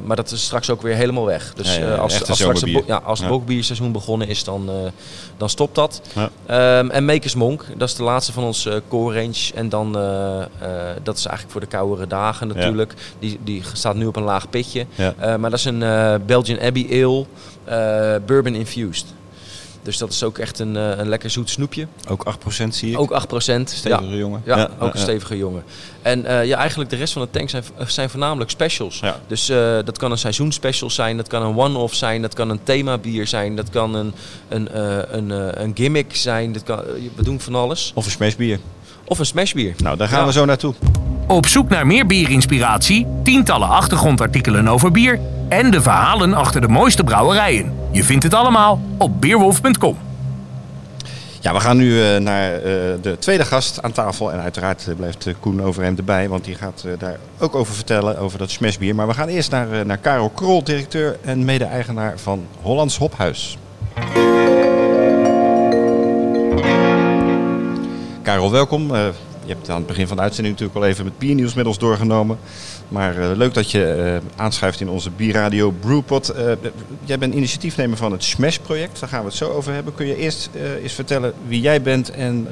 maar dat is straks ook weer helemaal weg. Dus Ja, ja, eh, als, als, straks zomerbier. ja, als het bokbierseizoen begonnen is, dan, eh, dan stopt dat. Ehm, en Makers Monk, dat is de laatste van ons eh, core range. En dan, dat is eigenlijk voor de koudere dagen natuurlijk. Die, die staat nu op een laag pitje. Maar dat is een Belgian Abbey Ale, bourbon infused. Dus dat is ook echt een, eh, een lekker zoet snoepje. Ook 8% zie ik. Ook 8%. Stevige ja. jongen. Ja, Ja, ook een stevige jongen. En eh, ja, eigenlijk de rest van de tank zijn, zijn voornamelijk specials. Dus eh, dat kan een seizoenspecial zijn, dat kan een one-off zijn, dat kan een themabier zijn, dat kan een, een, een, een gimmick zijn. Dat kan, we doen van alles. Of een smashbier. Of een smashbier. Nou, daar gaan Ja. we zo naartoe. Op zoek naar meer bierinspiratie, tientallen achtergrondartikelen over bier en de verhalen achter de mooiste brouwerijen. Je vindt het allemaal op beerwolf.com. Ja, we gaan nu eh, naar eh, de tweede gast aan tafel. En uiteraard eh, blijft Koen Overheem erbij, want die gaat daar ook over vertellen, over dat smashbier. Maar we gaan eerst naar, naar Karel Krol, directeur en mede-eigenaar van Hollands Hophuis. Karel, welkom. Eh, je hebt aan het begin van de uitzending natuurlijk al even het biernieuws met ons doorgenomen. Maar eh, leuk dat je eh, aanschuift in onze bierradio Brewpot. Jij bent initiatiefnemer van het Smash-project. Daar gaan we het zo over hebben. Kun je eerst eens vertellen wie jij bent en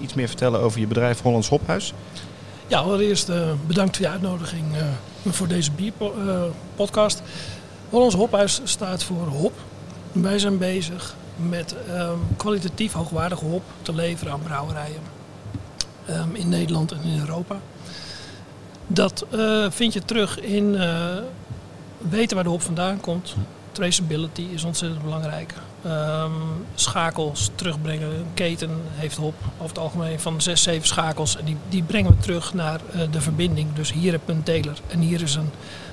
iets meer vertellen over je bedrijf Hollands Hophuis? Ja, allereerst bedankt voor je uitnodiging voor deze bierpodcast. Hollands Hophuis staat voor hop. Wij zijn bezig met ehm, kwalitatief hoogwaardige hop te leveren aan brouwerijen. Ehm, in Nederland en in Europa. Dat eh, vind je terug in eh, weten waar de hop vandaan komt. Traceability is ontzettend belangrijk. Ehm, schakels terugbrengen. Een keten heeft hop over het algemeen van 6, 7 schakels. En die, die brengen we terug naar eh, de verbinding. Dus hier heb je een teler en hier is een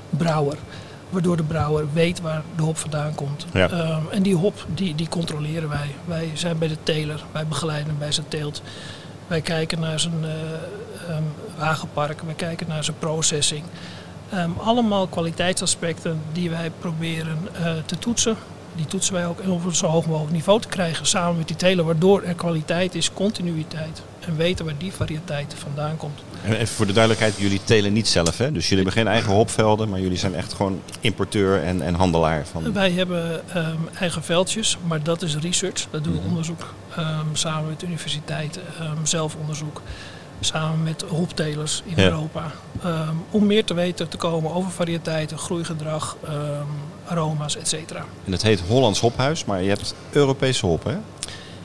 brouwer. Waardoor de brouwer weet waar de hop vandaan komt. Ja. Ehm, en die hop, die, die controleren wij. Wij zijn bij de teler, wij begeleiden hem bij zijn teelt. Wij kijken naar zijn eh, ehm, wagenpark, wij kijken naar zijn processing. Ehm, allemaal kwaliteitsaspecten die wij proberen eh, te toetsen. Die toetsen wij ook en op zo hoog mogelijk niveau te krijgen samen met die teler. Waardoor er kwaliteit is, continuïteit. En weten waar die variëteit vandaan komt. En even voor de duidelijkheid, jullie telen niet zelf hè? Dus jullie hebben geen eigen hopvelden, maar jullie zijn echt gewoon importeur en, en handelaar van... Wij hebben ehm, eigen veldjes, maar dat is research. Dat doen we onderzoek ehm, samen met universiteiten, ehm, zelfonderzoek. Samen met hoptelers in Ja. Europa. ehm, om meer te weten te komen over variëteiten, groeigedrag, ehm, aroma's, et cetera. En het heet Hollands Hophuis, maar je hebt Europese hop hè?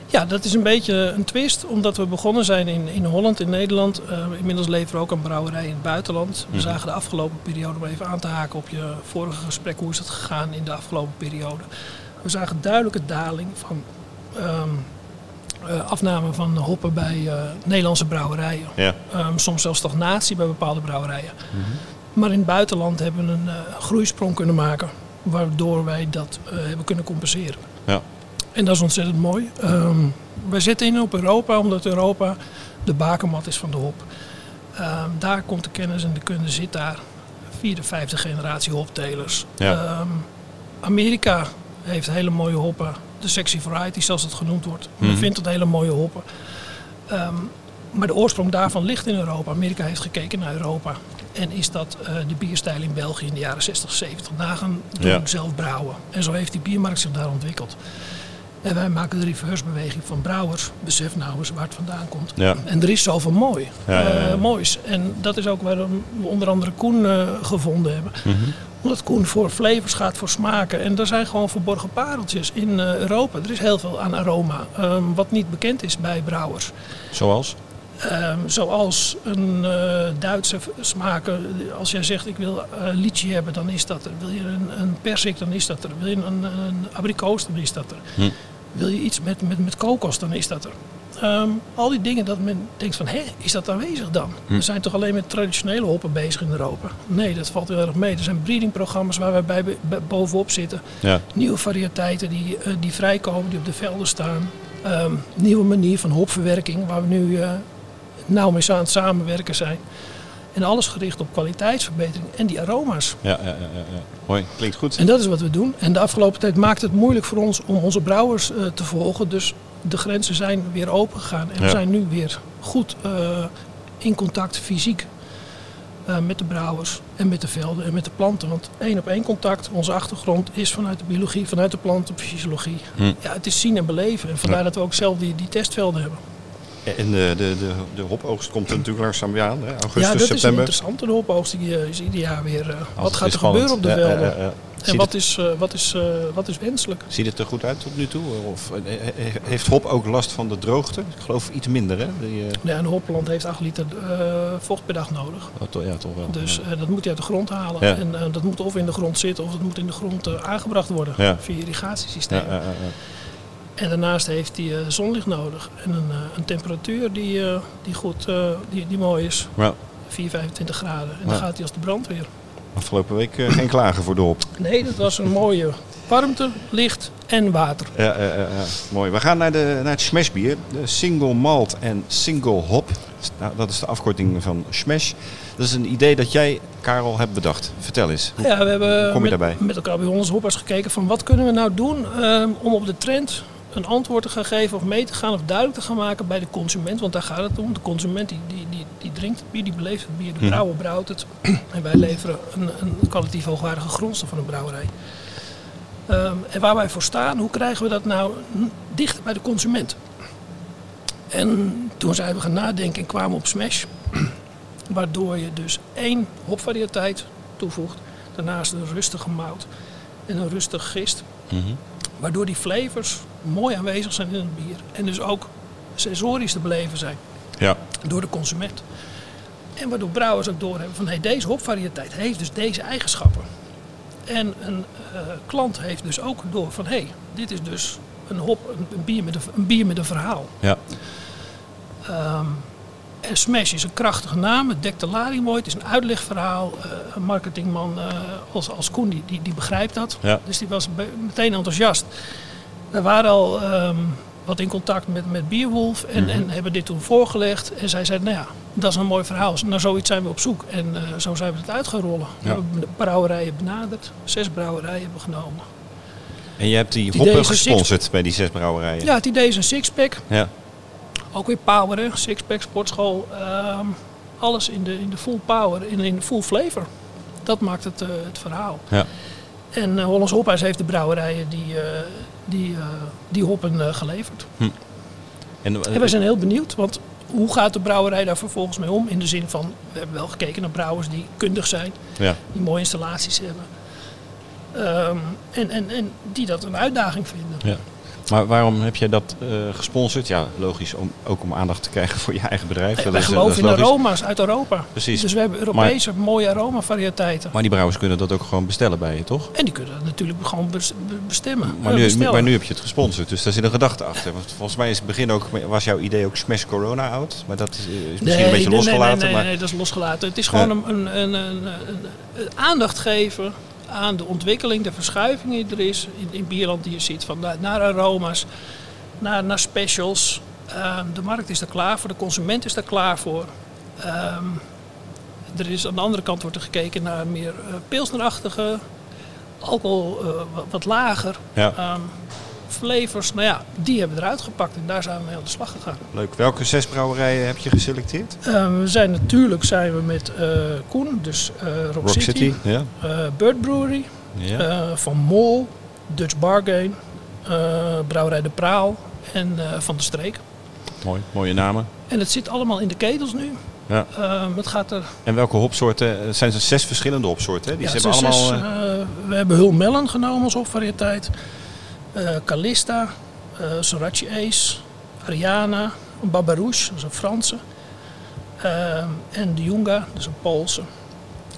Ja, dat is een beetje een twist, omdat we begonnen zijn in, in Holland, in Nederland. Eh, inmiddels leveren we ook een brouwerij in het buitenland. We Mhm. zagen de afgelopen periode, om even aan te haken op je vorige gesprek, hoe is het gegaan in de afgelopen periode. We zagen duidelijke daling van ehm, eh, afname van hoppen bij eh, Nederlandse brouwerijen. Ja. Ehm, soms zelfs stagnatie bij bepaalde brouwerijen. Maar in het buitenland hebben we een groeisprong kunnen maken, waardoor wij dat hebben kunnen compenseren. Ja. En dat is ontzettend mooi. Ehm, wij zitten in op Europa, omdat Europa de bakermat is van de hop. Ehm, daar komt de kennis en de kunde zit daar. Vierde, vijfde generatie hoptelers. Ja. Ehm, Amerika heeft hele mooie hoppen de sexy variety zoals het genoemd wordt. Men vindt het hele mooie hoppen. Maar de oorsprong daarvan ligt in Europa. Amerika heeft gekeken naar Europa. En is dat eh, de bierstijl in België in de jaren 60, 70 nagaan doen Ja. zelf brouwen. En zo heeft die biermarkt zich daar ontwikkeld. En wij maken de reversebeweging van brouwers. Besef nou eens waar het vandaan komt. Ja. En er is zoveel mooi. Ja, ja, ja. eh, moois. En dat is ook waarom we onder andere Koen eh, gevonden hebben. Mhm. Omdat Koen voor flavors gaat, voor smaken. En er zijn gewoon verborgen pareltjes in eh, Europa. Er is heel veel aan aroma. ehm, wat niet bekend is bij brouwers. Zoals? Ehm, zoals een Duitse smaken. Als jij zegt ik wil eh liedje hebben, dan is dat er. Wil je een, een persik, dan is dat er. Wil je een, een abrikoos, dan is dat er. Hm. Wil je iets met, met, met kokos, dan is dat er. Ehm, al die dingen dat men denkt van, hé, is dat aanwezig dan? Hm. We zijn toch alleen met traditionele hoppen bezig in Europa? Nee, dat valt heel erg mee. Er zijn breedingprogramma's waar wij bij, bij- bovenop zitten. Ja. Nieuwe variëteiten die, eh, die vrijkomen, die op de velden staan. Ehm, nieuwe manier van hopverwerking, waar we nu eh, nauw mee aan het samenwerken zijn. En alles gericht op kwaliteitsverbetering en die aroma's. Ja, ja, ja, ja. Hoi, klinkt goed. En dat is wat we doen. En de afgelopen tijd maakt het moeilijk voor ons om onze brouwers eh, te volgen. Dus de grenzen zijn weer open gegaan. En Ja. we zijn nu weer goed eh, in contact fysiek eh, met de brouwers en met de velden en met de planten. Want één op één contact, onze achtergrond is vanuit de biologie, vanuit de plantenfysiologie. Hm. Ja, het is zien en beleven. En vandaar dat we ook zelf die, die testvelden hebben. En de, de, de, de hopoogst komt er natuurlijk langzaam weer aan. Hè? Augustus, ja, dat is september. interessant. De hopoogst die eh, is ieder jaar weer. eh, wat gaat er spannend. gebeuren op de ja, velden? ja, ja. En Ziet wat is, eh, wat, is, eh, wat is wenselijk? Ziet het er goed uit tot nu toe? Of eh, he- heeft hop ook last van de droogte? Ik geloof iets minder, hè? Die, eh, Ja, een hopplant heeft 8 liter eh, vocht per dag nodig. oh, to- ja, toch wel. Dus eh, dat moet je uit de grond halen. En eh, dat moet of in de grond zitten of het moet in de grond eh, aangebracht worden. Ja. Via ja, En daarnaast heeft hij eh, zonlicht nodig. En een, eh, een temperatuur die, eh, die goed, die, die mooi is. Ja, 4, 25 graden. En dan Ja. gaat hij als de brandweer. afgelopen week geen klagen voor de hop. Nee, dat was een mooie warmte, licht en water. Ja, ja, ja, ja. mooi. We gaan naar, de, naar het smashbier. De single malt en single hop. Nou, dat is de afkorting van smash. Dat is een idee dat jij, Karel, hebt bedacht. Vertel eens. Hoe- Ja, we hebben Kom je met, daarbij? met elkaar bij onze hoppers gekeken van wat kunnen we nou doen ehm, om op de trend een antwoord te gaan geven of mee te gaan of duidelijk te gaan maken bij de consument. Want daar gaat het om. De consument die, die, die, die drinkt het bier, die beleeft het bier, de brouwer brouwt het. En wij leveren een, een kwalitatief hoogwaardige grondstof van een brouwerij. Ehm, en waar wij voor staan, hoe krijgen we dat nou dichter bij de consument? En toen zijn we gaan nadenken en kwamen op Smash. Waardoor je dus één hopvariëteit toevoegt. Daarnaast een rustige mout en een rustige gist. Mhm. Waardoor die flavors mooi aanwezig zijn in het bier. En dus ook sensorisch te beleven zijn Ja, door de consument. En waardoor brouwers ook doorhebben van hey, deze hopvariëteit heeft dus deze eigenschappen. En een eh, klant heeft dus ook door van hé, hey, dit is dus een hop, een, een bier met een, een bier met een verhaal. ja. Ehm, en Smash is een krachtige naam, het dekt de lading mooi, het is een uitlegverhaal. Eh, een marketingman eh, als, als Koen, die, die, die begrijpt dat. Ja. Dus die was meteen enthousiast. We waren al ehm, wat in contact met, met Bierwolf en, Mhm. en hebben dit toen voorgelegd. En zij zei, nou ja, dat is een mooi verhaal. Naar zoiets zijn we op zoek. En eh, zo zijn we het uit gaan rollen. We hebben de brouwerijen benaderd, zes brouwerijen hebben genomen. En je hebt die hoppen deze gesponsord bij die zes brouwerijen. Ja, het idee is een sixpack. Ja. Ook weer power, hè? Sixpack, sportschool. ehm, alles in de, in de full power, in, in de full flavor. Dat maakt het, eh, het verhaal. Ja. En eh Hollands Hophuis heeft de brouwerijen die, eh, die, eh, die hoppen geleverd. En, eh, En wij zijn heel benieuwd, want hoe gaat de brouwerij daar vervolgens mee om? In de zin van, we hebben wel gekeken naar brouwers die kundig zijn, ja. die mooie installaties hebben. Ehm, en, en, en die dat een uitdaging vinden. Ja. Maar waarom heb jij dat eh, gesponsord? Ja, logisch, om, ook om aandacht te krijgen voor je eigen bedrijf. Is, eh, geloven in logisch. aroma's uit Europa. Precies. Dus we hebben Europese mooie aromavariëteiten. Maar die brouwers kunnen dat ook gewoon bestellen bij je, toch? En die kunnen dat natuurlijk gewoon bes- be- bestemmen. Maar eh, nu, bestellen. maar nu heb je het gesponsord, dus daar zit een gedachte achter. Want volgens mij is het begin ook, was jouw idee ook Smash Corona oud. Maar dat is, is misschien Nee, een beetje nee, losgelaten. Nee, nee, maar... nee, dat is losgelaten. Het is gewoon een, een, een, een, een- een aandacht geven aan de ontwikkeling, de verschuiving die er is in, in Bierland die je ziet. Van naar, naar aroma's, naar, naar specials. Ehm, de markt is er klaar voor, de consument is er klaar voor. Ehm, er is aan de andere kant wordt er gekeken naar meer eh pilsnerachtige, alcohol eh, wat, lager. Ja. Ehm, flavors, nou ja, die hebben we eruit gepakt en daar zijn we mee aan de slag gegaan. Leuk. Welke zes brouwerijen heb je geselecteerd? Uh, we zijn natuurlijk zijn we met uh, Koen, dus uh, Rock, Rock, City. Bird Brewery, ja. Van Mol, Dutch Bargain, Brouwerij de Praal en Van de Streek. Mooi, mooie namen. En het zit allemaal in de ketels nu. Ja. Het gaat er... En welke hopsoorten? Het zijn er zes verschillende hopsoorten. Hè? Die ja, ze hebben allemaal. Zes, we hebben Hulmelon genomen als hopvariëteit. Uh, Calista, Sorachi Ace, Ariana, Babarouche, dat is een Franse. en de Junga, dat is een Poolse.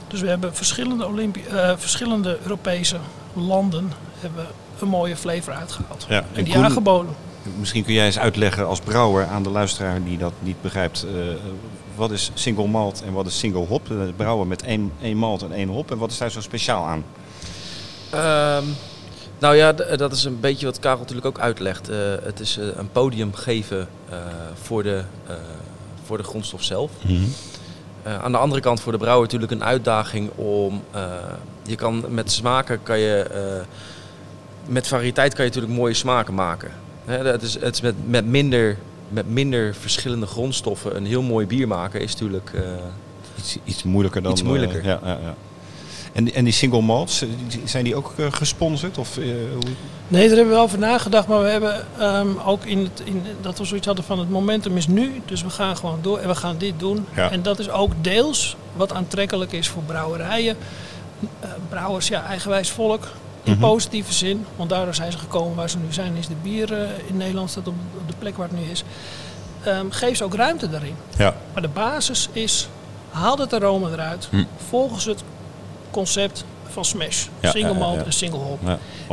Dus we hebben verschillende, Olympi verschillende Europese landen hebben een mooie flavor uitgehaald. Ja, en, en die Koen, aangeboden. Misschien kun jij eens uitleggen als brouwer aan de luisteraar die dat niet begrijpt. wat is single malt en wat is single hop? Brouwen met één, één malt en één hop. En wat is daar zo speciaal aan? Um, nou ja, dat is een beetje wat Karel natuurlijk ook uitlegt. Uh, het is uh, een podium geven uh, voor, de, voor de grondstof zelf. Mhm. Mm -hmm. aan de andere kant voor de brouwer natuurlijk een uitdaging om... je kan met smaken kan je... met variëteit kan je natuurlijk mooie smaken maken. Hè, het is, het is met, met minder met minder verschillende grondstoffen een heel mooi bier maken is natuurlijk iets, iets moeilijker dan. Iets moeilijker. Ja, ja, ja. En, die, en die single malts, zijn die ook uh, gesponsord? Of, hoe... Nee, daar hebben we wel over nagedacht. Maar we hebben um, ook in, het, in dat we zoiets hadden van het momentum is nu. Dus we gaan gewoon door en we gaan dit doen. Ja. En dat is ook deels wat aantrekkelijk is voor brouwerijen. brouwers, ja, eigenwijs volk. In Mhm. positieve zin, want daardoor zijn ze gekomen waar ze nu zijn. Is de bier uh, in Nederland staat op, op, de plek waar het nu is. Um, geef ze ook ruimte daarin. Ja. Maar de basis is, haal het aroma eruit. Hm. Volgens het concept van Smash. Ja, single ja, ja. en single hop.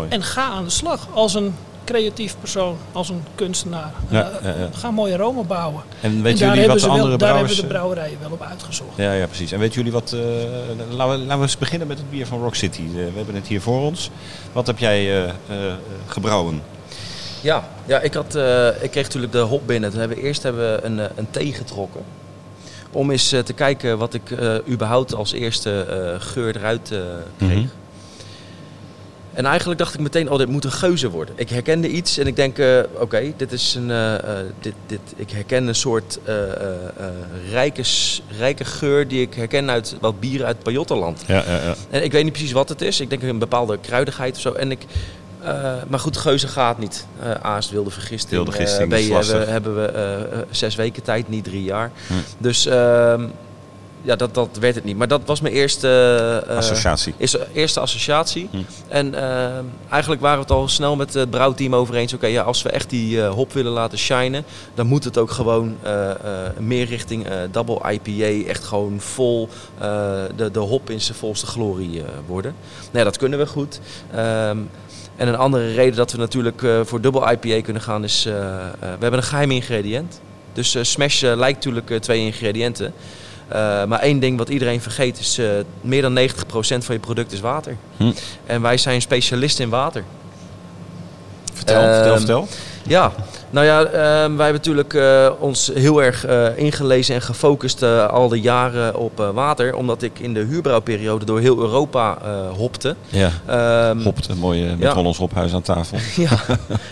En ga aan de slag als een creatief persoon, als een kunstenaar. Ja, Uh, ja, ja. Ga mooie aroma bouwen. En En weten daar jullie wat de wel, andere daar hebben de brouwerijen wel op uitgezocht. Ja, ja, precies. En weten jullie wat... eh, laten, we, laten we eens beginnen met het bier van Rock City. Eh, we hebben het hier voor ons. Wat heb jij eh, eh, gebrouwen? Ja, ja ik, had, uh, ik kreeg natuurlijk de hop binnen. Toen hebben we eerst hebben we een, een thee getrokken. Om eens uh, te kijken wat ik uh, überhaupt als eerste geur eruit kreeg. Mhm. En eigenlijk dacht ik meteen, oh, dit moet een geuze worden. Ik herkende iets en ik denk, uh, oké, okay, dit is een, uh, dit, dit, ik herken een soort rijke, rijke geur die ik herken uit wat bieren uit Pajottenland. Ja, ja, ja. En ik weet niet precies wat het is. Ik denk een bepaalde kruidigheid of zo. En ik, maar goed, geuze gaat niet. Het wilde vergisting. Wilde gisting B is lastig. hebben, hebben we zes weken tijd, niet drie jaar. Hm. Dus ehm, ja, dat, dat werd het niet. Maar dat was mijn eerste... uh, Associatie. Is, eerste associatie. Hm. En uh, eigenlijk waren we het al snel met het brouwteam over eens. Oké, ja, als we echt die uh, hop willen laten shinen... dan moet het ook gewoon uh, meer richting double IPA... echt gewoon vol de, de hop in zijn volste glorie worden. Nou ja, dat kunnen we goed. Um, en een andere reden dat we natuurlijk voor dubbel IPA kunnen gaan is... we hebben een geheim ingrediënt. Dus Smash lijkt natuurlijk twee ingrediënten... Uh, maar één ding wat iedereen vergeet is, uh, meer dan 90% van je product is water. Hm. En wij zijn specialisten in water. Vertel, Uh, vertel, vertel. Ja, nou ja, uh, wij hebben natuurlijk uh, ons heel erg uh, ingelezen en gefocust al de jaren op water. Omdat ik in de huurbrouwperiode door heel Europa hopte. Ja, Um, hopte, mooi met ja. Hollands Hophuis aan tafel. ja,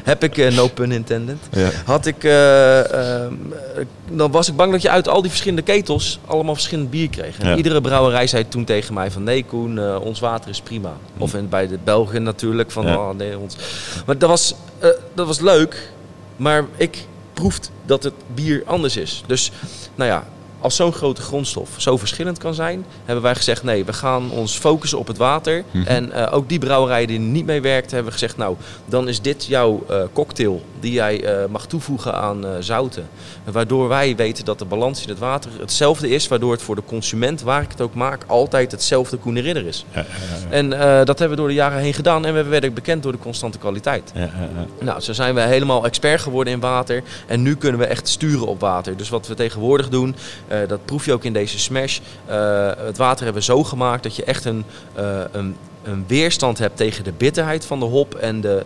heb ik, no pun intended. Ja. Had ik, um, dan was ik bang dat je uit al die verschillende ketels allemaal verschillend bier kreeg. En Ja. iedere brouwerij zei toen tegen mij van nee Koen, ons water is prima. Of in, bij de Belgen natuurlijk van oh, nee, ons. Maar dat was, dat was leuk, maar ik proefde dat het bier anders is. Dus nou ja, als zo'n grote grondstof zo verschillend kan zijn, hebben wij gezegd nee, we gaan ons focussen op het water. Mhm. En uh, ook die brouwerijen die niet mee werkten, hebben we gezegd nou, dan is dit jouw uh, cocktail die jij uh, mag toevoegen aan zouten. Waardoor wij weten dat de balans in het water hetzelfde is, waardoor het voor de consument, waar ik het ook maak, altijd hetzelfde Koene Ridder is. Ja, ja, ja. En dat hebben we door de jaren heen gedaan en we werden bekend door de constante kwaliteit. Nou, zo zijn we helemaal expert geworden in water. En nu kunnen we echt sturen op water. Dus wat we tegenwoordig doen, dat proef je ook in deze smash. Uh, het water hebben we zo gemaakt dat je echt een, uh, een, een, weerstand hebt tegen de bitterheid van de hop. En de,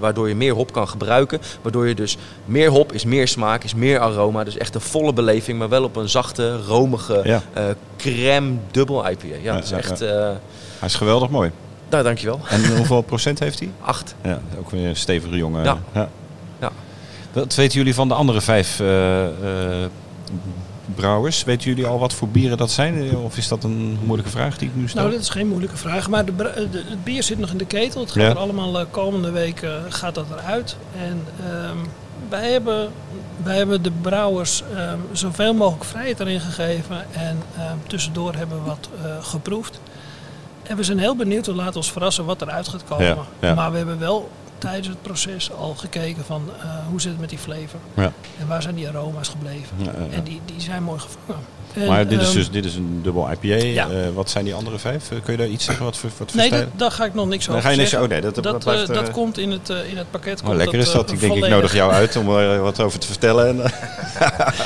waardoor je meer hop kan gebruiken. Waardoor je dus meer hop is meer smaak, is meer aroma. Dus echt een volle beleving, maar wel op een zachte, romige Ja. crème dubbel IPA. Ja, Ja, dat is ja, echt... Hij is geweldig mooi. Nou, dankjewel. En hoeveel procent heeft hij? Acht. Ja, ook weer een stevige jongen. Ja. Wat weten jullie van de andere vijf eh, eh, brouwers? Weten jullie al wat voor bieren dat zijn? Eh, Of is dat een moeilijke vraag die ik nu stel? Nou, dat is geen moeilijke vraag. Maar de, de- het bier zit nog in de ketel. Het gaat Ja. er allemaal eh, komende week eh, gaat dat eruit. En ehm, wij, hebben, wij hebben de brouwers ehm, zoveel mogelijk vrijheid erin gegeven. En ehm, tussendoor hebben we wat eh, geproefd. En we zijn heel benieuwd. We laten ons verrassen wat eruit gaat komen. Ja, ja. Maar we hebben wel tijdens het proces al gekeken van eh, hoe zit het met die flavor. Ja. En waar zijn die aroma's gebleven. Ja. En die, die zijn mooi gevangen. En, maar dit is ehm, dus dit is een dubbel IPA. Ja. Eh, wat zijn die andere vijf? Eh, kun je daar iets zeggen? Wat voor, wat Nee, dat, daar ga ik nog niks over ga je niks- zeggen. oh nee, dat- dat dat, blijft, eh, dat komt in het, in het pakket. Oh, komt lekker is dat. Ik denk, ik nodig jou uit om er wat over te vertellen. En,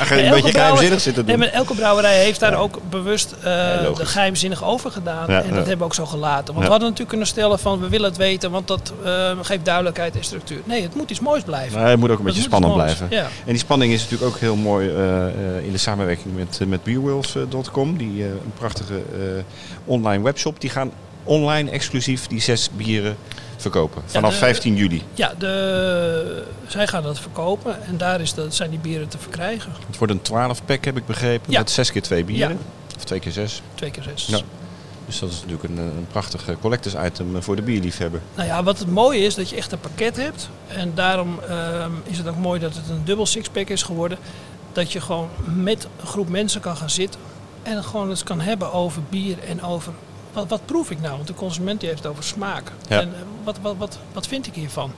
ga je een beetje geheimzinnig zitten Nee, doen. maar elke brouwerij heeft daar ook bewust eh, geheimzinnig over gedaan. En dat hebben we ook zo gelaten. Want we hadden natuurlijk kunnen stellen van we willen het weten, want dat geeft duidelijkheid en structuur. Nee, het moet iets moois blijven. Het moet ook een beetje spannend blijven. En die spanning is natuurlijk ook heel mooi in de samenwerking met, met Die eh, een prachtige eh, online webshop. Die gaan online exclusief die zes bieren verkopen. Vanaf de- 15 juli. Ja, de, zij gaan dat verkopen en daar is dat, zijn die bieren te verkrijgen. Het wordt een 12 pack heb ik begrepen. Ja. Met zes keer twee bieren. Of twee keer zes. Twee keer zes. Ja. Dus dat is natuurlijk een, een prachtig eh, collectors item voor de bierliefhebber. Nou ja, wat het mooie is, dat je echt een pakket hebt. En daarom ehm, is het ook mooi dat het een dubbel sixpack is geworden. Dat je gewoon met een groep mensen kan gaan zitten. En gewoon eens kan hebben over bier en over... Wat, wat proef ik nou? Want de consument die heeft het over smaak. Ja. En eh, wat, wat, wat, wat vind ik hiervan?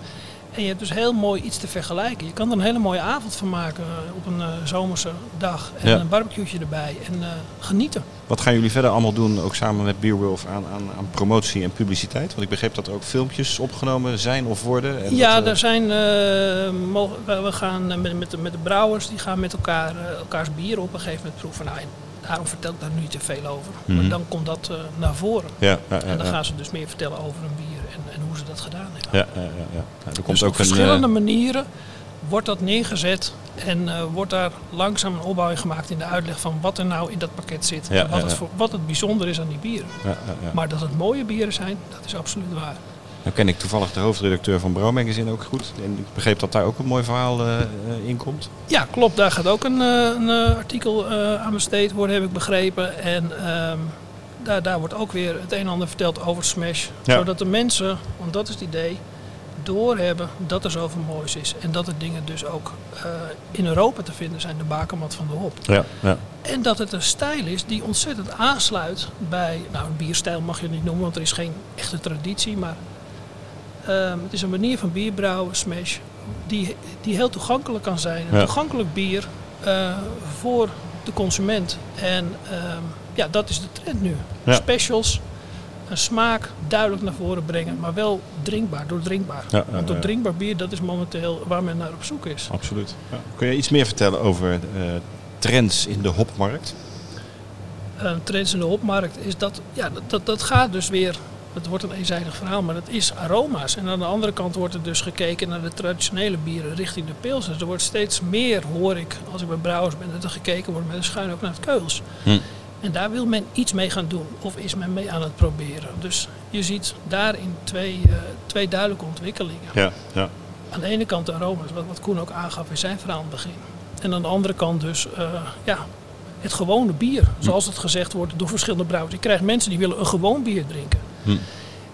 En je hebt dus heel mooi iets te vergelijken. Je kan er een hele mooie avond van maken eh, op een eh, zomerse dag. En Ja. een barbecue'tje erbij. En genieten. Wat gaan jullie verder allemaal doen, ook samen met Beerwolf, aan, aan, aan promotie en publiciteit? Want ik begreep dat er ook filmpjes opgenomen zijn of worden. En ja, dat, eh, er zijn, eh, we gaan eh, met, met, de, met de brouwers, die gaan met elkaar elkaars bier op een gegeven moment proeven. Nou, daarom vertel ik daar nu niet te veel over. Mhm. Maar dan komt dat naar voren. Ja, ja, ja, en dan gaan ze dus meer vertellen over hun bier en, en hoe ze dat gedaan hebben. Ja, ja, ja, er komt Dus ook op een. verschillende manieren wordt dat neergezet en eh, wordt daar langzaam een opbouw in gemaakt in de uitleg van wat er nou in dat pakket zit. Ja, en wat, ja, het voor, wat het bijzonder is aan die bieren. ja, ja, ja. Maar dat het mooie bieren zijn, dat is absoluut waar. Nou ken ik toevallig de hoofdredacteur van Brouw Magazine ook goed. En ik begreep dat daar ook een mooi verhaal eh, eh, in komt. Ja, klopt. Daar gaat ook een, een artikel aan besteed worden, heb ik begrepen. En ehm, daar, daar wordt ook weer het een en ander verteld over Smash. Zodat de mensen, want dat is het idee, doorhebben dat er zoveel moois is. En dat er dingen dus ook eh, in Europa te vinden zijn, de bakermat van de hop. Ja, ja. En dat het een stijl is die ontzettend aansluit bij, nou een bierstijl mag je het niet noemen, want er is geen echte traditie, maar ehm, het is een manier van bierbrouwen, smash, die, die heel toegankelijk kan zijn. Een Ja. toegankelijk bier eh, voor de consument. En ehm, ja, dat is de trend nu. Specials, een smaak duidelijk naar voren brengen, maar wel drinkbaar, doordrinkbaar. Ja, Want doordrinkbaar bier, dat is momenteel waar men naar op zoek is. absoluut. Ja. Kun je iets meer vertellen over eh, trends in de hopmarkt? trends in de hopmarkt is dat, ja, dat, dat, dat gaat dus weer, het wordt een eenzijdig verhaal, maar dat is aroma's. En aan de andere kant wordt er dus gekeken naar de traditionele bieren richting de pilsers. Er wordt steeds meer, hoor ik, als ik bij brouwers ben, dat er gekeken wordt met een schuin ook naar het keus. Hm. En daar wil men iets mee gaan doen, of is men mee aan het proberen. Dus je ziet daarin twee, eh, twee duidelijke ontwikkelingen. Ja, ja. Aan de ene kant de aroma's, wat, wat Koen ook aangaf in zijn verhaal aan het begin. En aan de andere kant dus eh, ja, het gewone bier, zoals het gezegd wordt door verschillende brouwers. Je krijgt mensen die willen een gewoon bier drinken. Hm.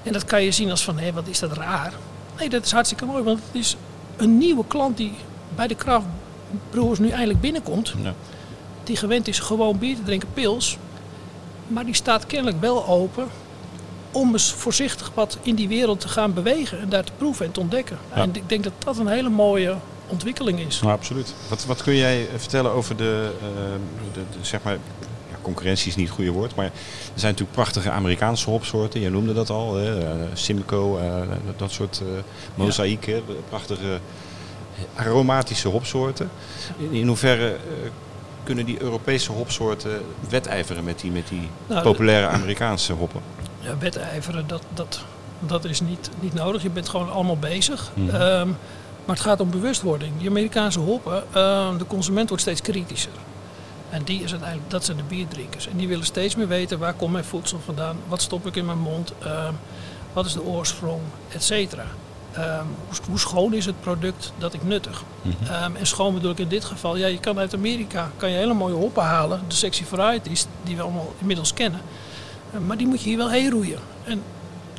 En dat kan je zien als van, hé, wat is dat raar. Nee, dat is hartstikke mooi, want het is een nieuwe klant die bij de craftbrewers nu eindelijk binnenkomt. Ja. Die gewend is gewoon bier te drinken, pils. Maar die staat kennelijk wel open om eens voorzichtig wat in die wereld te gaan bewegen en daar te proeven en te ontdekken. Ja. En ik denk dat dat een hele mooie ontwikkeling is. Nou, absoluut. Wat, wat kun jij eh, vertellen over de, eh, de, de- zeg maar, ja, concurrentie is niet het goede woord, maar er zijn natuurlijk prachtige Amerikaanse hopsoorten. Je noemde dat al, hè, eh, Simcoe, dat soort mozaïek, hè, prachtige aromatische hopsoorten. In, in hoeverre kunnen die Europese hopsoorten wedijveren met die, met die Nou, populaire Amerikaanse hoppen? Ja, wedijveren, dat, dat, dat is niet, niet nodig. Je bent gewoon allemaal bezig. Mhm. Ehm, maar het gaat om bewustwording. Die Amerikaanse hoppen, ehm, de consument wordt steeds kritischer. En die is uiteindelijk, dat zijn de bierdrinkers. En die willen steeds meer weten waar komt mijn voedsel vandaan, wat stop ik in mijn mond. Ehm, Wat is de oorsprong, et cetera. Ehm, hoe, hoe schoon is het product dat ik nuttig? Ehm, en schoon bedoel ik in dit geval, ja, je kan uit Amerika kan je hele mooie hoppen halen, de sexy varieties, die we allemaal inmiddels kennen. Eh, maar die moet je hier wel heen roeien. En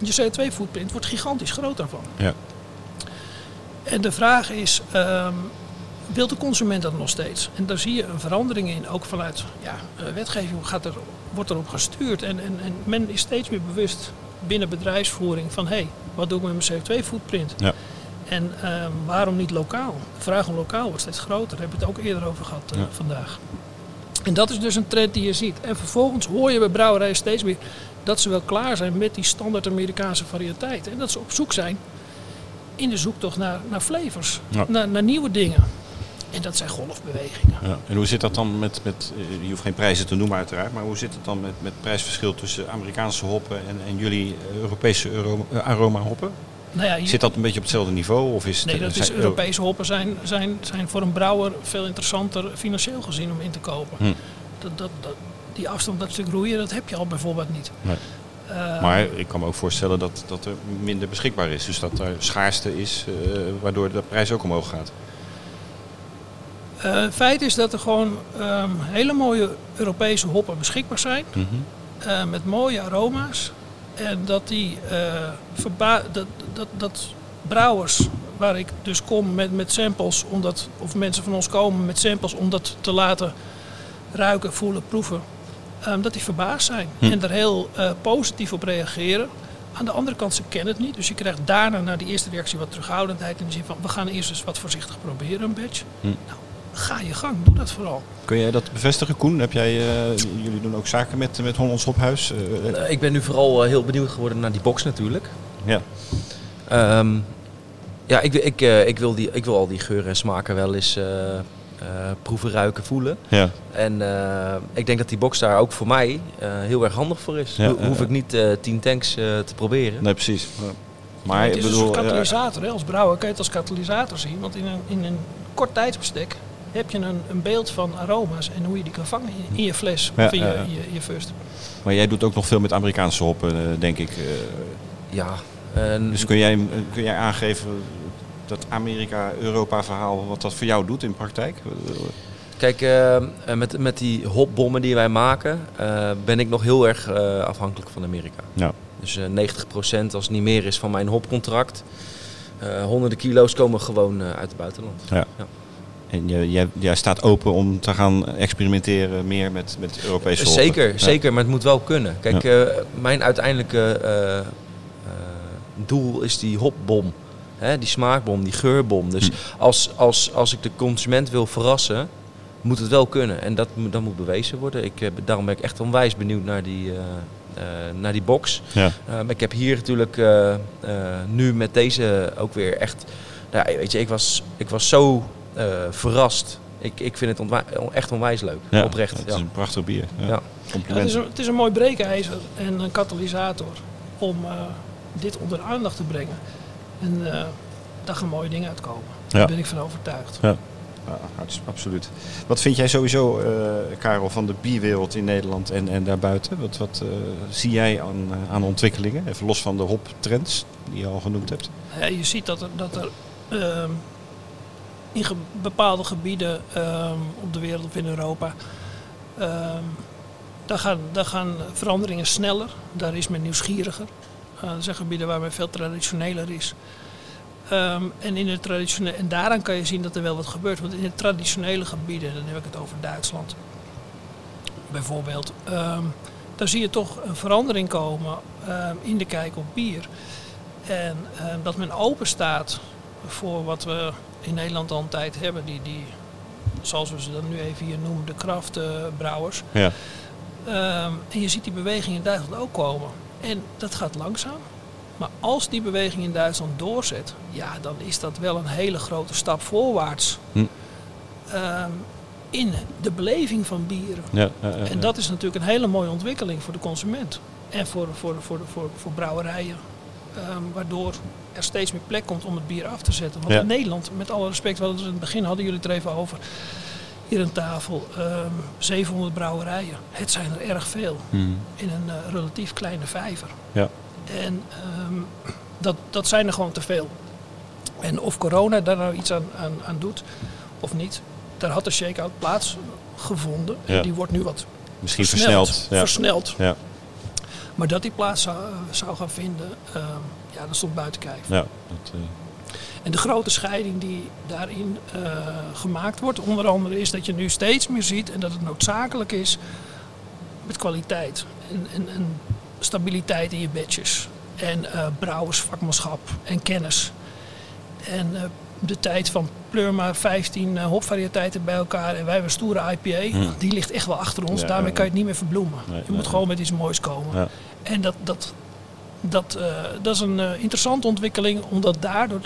je CO2-footprint wordt gigantisch groot daarvan. Ja. En de vraag is, ehm, wil de consument dat nog steeds? En daar zie je een verandering in, ook vanuit ja, eh, wetgeving gaat er, wordt erop gestuurd. En, en, en men is steeds meer bewust binnen bedrijfsvoering van hé, hey, wat doe ik met mijn CO2-footprint? Ja. En ehm, waarom niet lokaal? De vraag om lokaal wordt steeds groter. Daar hebben we het ook eerder over gehad eh, Ja. vandaag. En dat is dus een trend die je ziet. En vervolgens hoor je bij brouwerijen steeds meer dat ze wel klaar zijn met die standaard Amerikaanse variëteiten. En dat ze op zoek zijn in de zoektocht naar, naar flavors, Ja. naar, naar nieuwe dingen. En dat zijn golfbewegingen. Ja. En hoe zit dat dan met, met, eh, je hoeft geen prijzen te noemen uiteraard, maar hoe zit het dan met, met prijsverschil tussen Amerikaanse hoppen en, en jullie Europese euro- eh, aroma hoppen? Nou ja, Zit dat een beetje op hetzelfde niveau? Of is het, nee, dat is zijn- Europese hoppen zijn, zijn, zijn voor een brouwer veel interessanter financieel gezien om in te kopen. Hm. Dat, dat, dat, die afstand, dat stuk roeien, dat heb je al bijvoorbeeld niet. Nee. Eh, Maar ik kan me ook voorstellen dat, dat er minder beschikbaar is. Dus dat er schaarste is, waardoor de prijs ook omhoog gaat. Eh, feit is dat er gewoon ehm, hele mooie Europese hoppen beschikbaar zijn. Mhm. eh, met mooie aroma's. En dat die verba- dat, dat, dat brouwers waar ik dus kom met, met samples, omdat, of mensen van ons komen met samples om dat te laten ruiken, voelen, proeven, ehm, dat die verbaasd zijn Hm. en er heel positief op reageren. Aan de andere kant, ze kennen het niet. Dus je krijgt daarna na die eerste reactie wat terughoudendheid. In de zin van, we gaan eerst eens wat voorzichtig proberen, een batch. Hm. Nou, ga je gang, doe dat vooral. Kun jij dat bevestigen, Koen? Heb jij, eh, jullie doen ook zaken met, met Hollands Hophuis? Eh, Eh, ik ben nu vooral heel benieuwd geworden naar die box natuurlijk. ja. Ehm, ja, ik, ik, eh, ik, wil die, ik wil al die geuren en smaken wel eens eh, eh, proeven, ruiken, voelen. ja. En eh, ik denk dat die box daar ook voor mij eh, heel erg handig voor is. Ja, Ho- ja, hoef ik niet eh 10 tanks eh, te proberen. Nee, precies. Ja. Maar het ik is een bedoel, soort eh, katalysator. hè. Als brouwer kan je het als katalysator zien. Want in een, in een kort tijdsbestek heb je een, een beeld van aroma's en hoe je die kan vangen in, in je fles Ja, of in je, je first. maar jij doet ook nog veel met Amerikaanse hoppen, eh, denk ik. eh. Ja. en- dus kun jij, eh, kun jij aangeven dat Amerika-Europa verhaal, wat dat voor jou doet in praktijk? Kijk, eh, eh, met, met die hopbommen die wij maken, eh, ben ik nog heel erg eh, afhankelijk van Amerika. Ja. Dus eh 90% als het niet meer is van mijn hopcontract. eh, honderden kilo's komen gewoon eh, uit het buitenland. Ja. Ja. En jij, staat open om te gaan experimenteren meer met, met Europese hoppen. Zeker, Ja. zeker, maar het moet wel kunnen. Kijk, eh, mijn uiteindelijke eh, eh, doel is die hopbom. Hè, die smaakbom, die geurbom. Dus Hm. als, als, als ik de consument wil verrassen, moet het wel kunnen. En dat, moet- dat moet bewezen worden. Ik, daarom ben ik echt onwijs benieuwd naar die, naar die box. Ja. Ik heb hier natuurlijk nu met deze ook weer echt. Nou, weet je, ik was, ik was zo verrast. Ik, ik vind het ontwa- echt onwijs leuk. Ja, Oprecht. Het Ja. is een prachtig bier. Ja. Ja. Ja, het, is een, het is een mooi breekijzer en een katalysator om eh, dit onder de aandacht te brengen. En eh, daar gaan mooie dingen uitkomen. Daar ben ik van overtuigd. Ja, absoluut. Wat vind jij sowieso, eh, Karel, van de bierwereld in Nederland en, en daarbuiten? Wat, wat eh, zie jij aan, eh, aan ontwikkelingen? Even los van de hoptrends die je al genoemd hebt. Ja, je ziet dat er, dat er ehm, in bepaalde gebieden ehm, op de wereld of in Europa, ehm, daar, gaan, daar gaan veranderingen sneller. Daar is men nieuwsgieriger. Eh, er zijn gebieden waar men veel traditioneler is. Ehm, en, in het traditione- en daaraan kan je zien dat er wel wat gebeurt. Want in de traditionele gebieden, dan heb ik het over Duitsland bijvoorbeeld, daar zie je toch een verandering komen in de kijk op bier. En dat men open staat voor wat we in Nederland al een tijd hebben. Die, die zoals we ze dan nu even hier noemen, de kraftbrouwers. Ja. Ehm, en je ziet die beweging in Duitsland ook komen. En dat gaat langzaam. Maar als die beweging in Duitsland doorzet, ja, dan is dat wel een hele grote stap voorwaarts. Hm. Ehm, in de beleving van bieren. Ja, ja, ja, En dat is natuurlijk een hele mooie ontwikkeling voor de consument. En voor, voor, voor, voor, voor brouwerijen. Ehm, waardoor er steeds meer plek komt om het bier af te zetten. Want Ja. in Nederland, met alle respect, we hadden het in het begin hadden jullie het er even over. Hier aan tafel, ehm 700 brouwerijen. Het zijn er erg veel. Hmm. In een eh, relatief kleine vijver. Ja. En ehm, dat, dat zijn er gewoon te veel. En of corona daar nou iets aan, aan, aan doet of niet, daar had de shakeout plaatsgevonden. Ja. En die wordt nu wat Misschien versneld. versneld. Ja. versneld. Ja. Maar dat die plaats zou, zou gaan vinden, ehm, ja, dat stond buiten kijf. Ja. Dat, eh, En de grote scheiding die daarin eh, gemaakt wordt, onder andere, is dat je nu steeds meer ziet en dat het noodzakelijk is met kwaliteit en, en, en stabiliteit in je badges. En eh brouwersvakmanschap en kennis. En eh, de tijd van pleur maar 15 eh, hopvarieteiten bij elkaar en wij hebben een stoere IPA, die ligt echt wel achter ons. Ja, Daarmee kan je het niet meer verbloemen. Nee, je nee, moet gewoon met iets moois komen. Ja. En dat, dat, dat, eh, dat is een eh, interessante ontwikkeling, omdat daardoor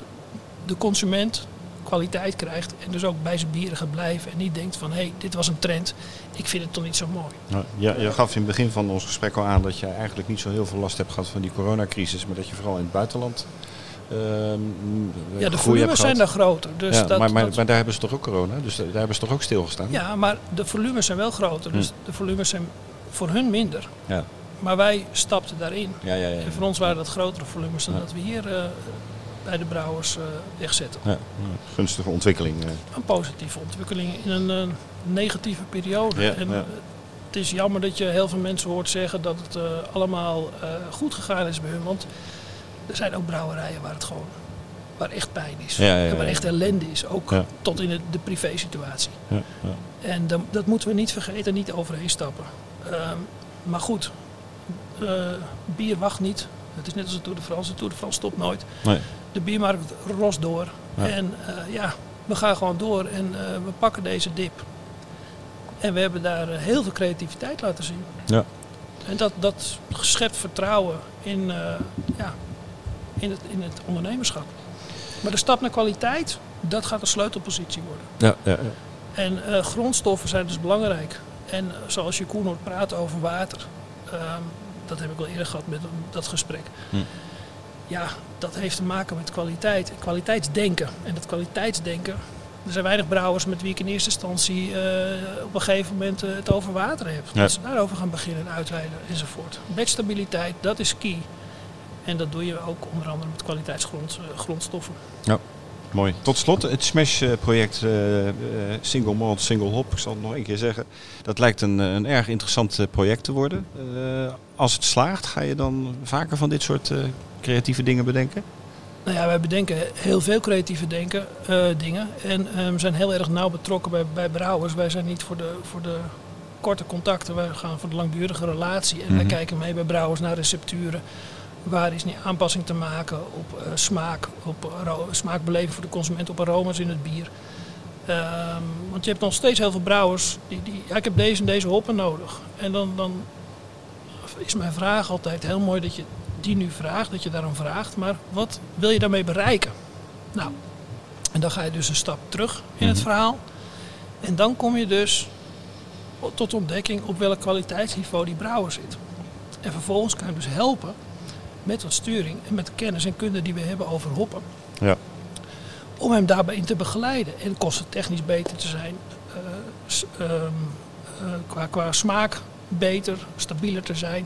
de consument kwaliteit krijgt en dus ook bij zijn bieren gaat blijven en niet denkt van hé, hey, dit was een trend, ik vind het toch niet zo mooi. Nou, ja, je gaf in het begin van ons gesprek al aan dat je eigenlijk niet zo heel veel last hebt gehad van die coronacrisis, maar dat je vooral in het buitenland. ehm, Ja, de volumes zijn daar groter. Dus ja, dat, maar, maar, dat- maar daar hebben ze toch ook corona, dus daar hebben ze toch ook stilgestaan? ja, maar de volumes zijn wel groter, dus de volumes zijn voor hun minder. ja, Maar wij stapten daarin. ja, ja. ja. En voor ons waren dat grotere volumes dan dat we hier eh, bij de brouwers eh, wegzetten. Gunstige ontwikkeling. eh. Een positieve ontwikkeling in een negatieve periode. En het is jammer dat je heel veel mensen hoort zeggen dat het allemaal goed gegaan is bij hun. Want er zijn ook brouwerijen waar het gewoon waar echt pijn is. Ja, ja, ja, en waar echt ellende is. Ook tot in de privé-situatie. Ja, ja. En dan- dat moeten we niet vergeten en niet overheen stappen. Ehm, maar goed, bier wacht niet. Het is net als de Tour de France. De Tour de France stopt nooit. Nee. De biermarkt rost door. Ja. En eh, ja, we gaan gewoon door en eh, we pakken deze dip. En we hebben daar eh, heel veel creativiteit laten zien. Ja. En dat, dat schept vertrouwen in, eh, ja, in, het, in het ondernemerschap. Maar de stap naar kwaliteit, dat gaat een sleutelpositie worden. Ja, ja, ja. En eh, grondstoffen zijn dus belangrijk. En eh, zoals je Koen hoort praten over water, ehm, dat heb ik al eerder gehad met dat gesprek. Hm. Ja, dat heeft te maken met kwaliteit, kwaliteitsdenken. En dat kwaliteitsdenken, er zijn weinig brouwers met wie ik in eerste instantie eh, op een gegeven moment eh, het over water heb. Ja. Dat ze daarover gaan beginnen en uitweiden enzovoort. Bedstabiliteit, dat is key. En dat doe je ook onder andere met kwaliteitsgrondstoffen. Mooi. Tot slot, het Smash-project eh, eh, Single Malt, Single Hop, ik zal het nog één keer zeggen. Dat lijkt een, eh, een erg interessant project te worden. Als het slaagt, ga je dan vaker van dit soort creatieve dingen bedenken? Nou ja, wij bedenken heel veel creatieve denken, dingen. En we zijn heel erg nauw betrokken bij, bij brouwers. Wij zijn niet voor de, voor de korte contacten, wij gaan voor de langdurige relatie. En wij Mhm. kijken mee bij brouwers naar recepturen. Waar is die aanpassing te maken op eh, smaak, op aro- smaakbeleving voor de consument, op aroma's in het bier. Ehm, want je hebt nog steeds heel veel brouwers die, die ja, ik heb deze en deze hoppen nodig. En dan, dan is mijn vraag altijd heel mooi dat je die nu vraagt, dat je daarom vraagt. Maar wat wil je daarmee bereiken? Nou, en dan ga je dus een stap terug in het verhaal. En dan kom je dus tot ontdekking op welk kwaliteitsniveau die brouwer zit. En vervolgens kan je hem dus helpen met wat sturing en met de kennis en kunde die we hebben over hoppen. Ja. Om hem daarbij in te begeleiden en kostentechnisch beter te zijn. eh, ehm, eh, qua, qua smaak beter, stabieler te zijn.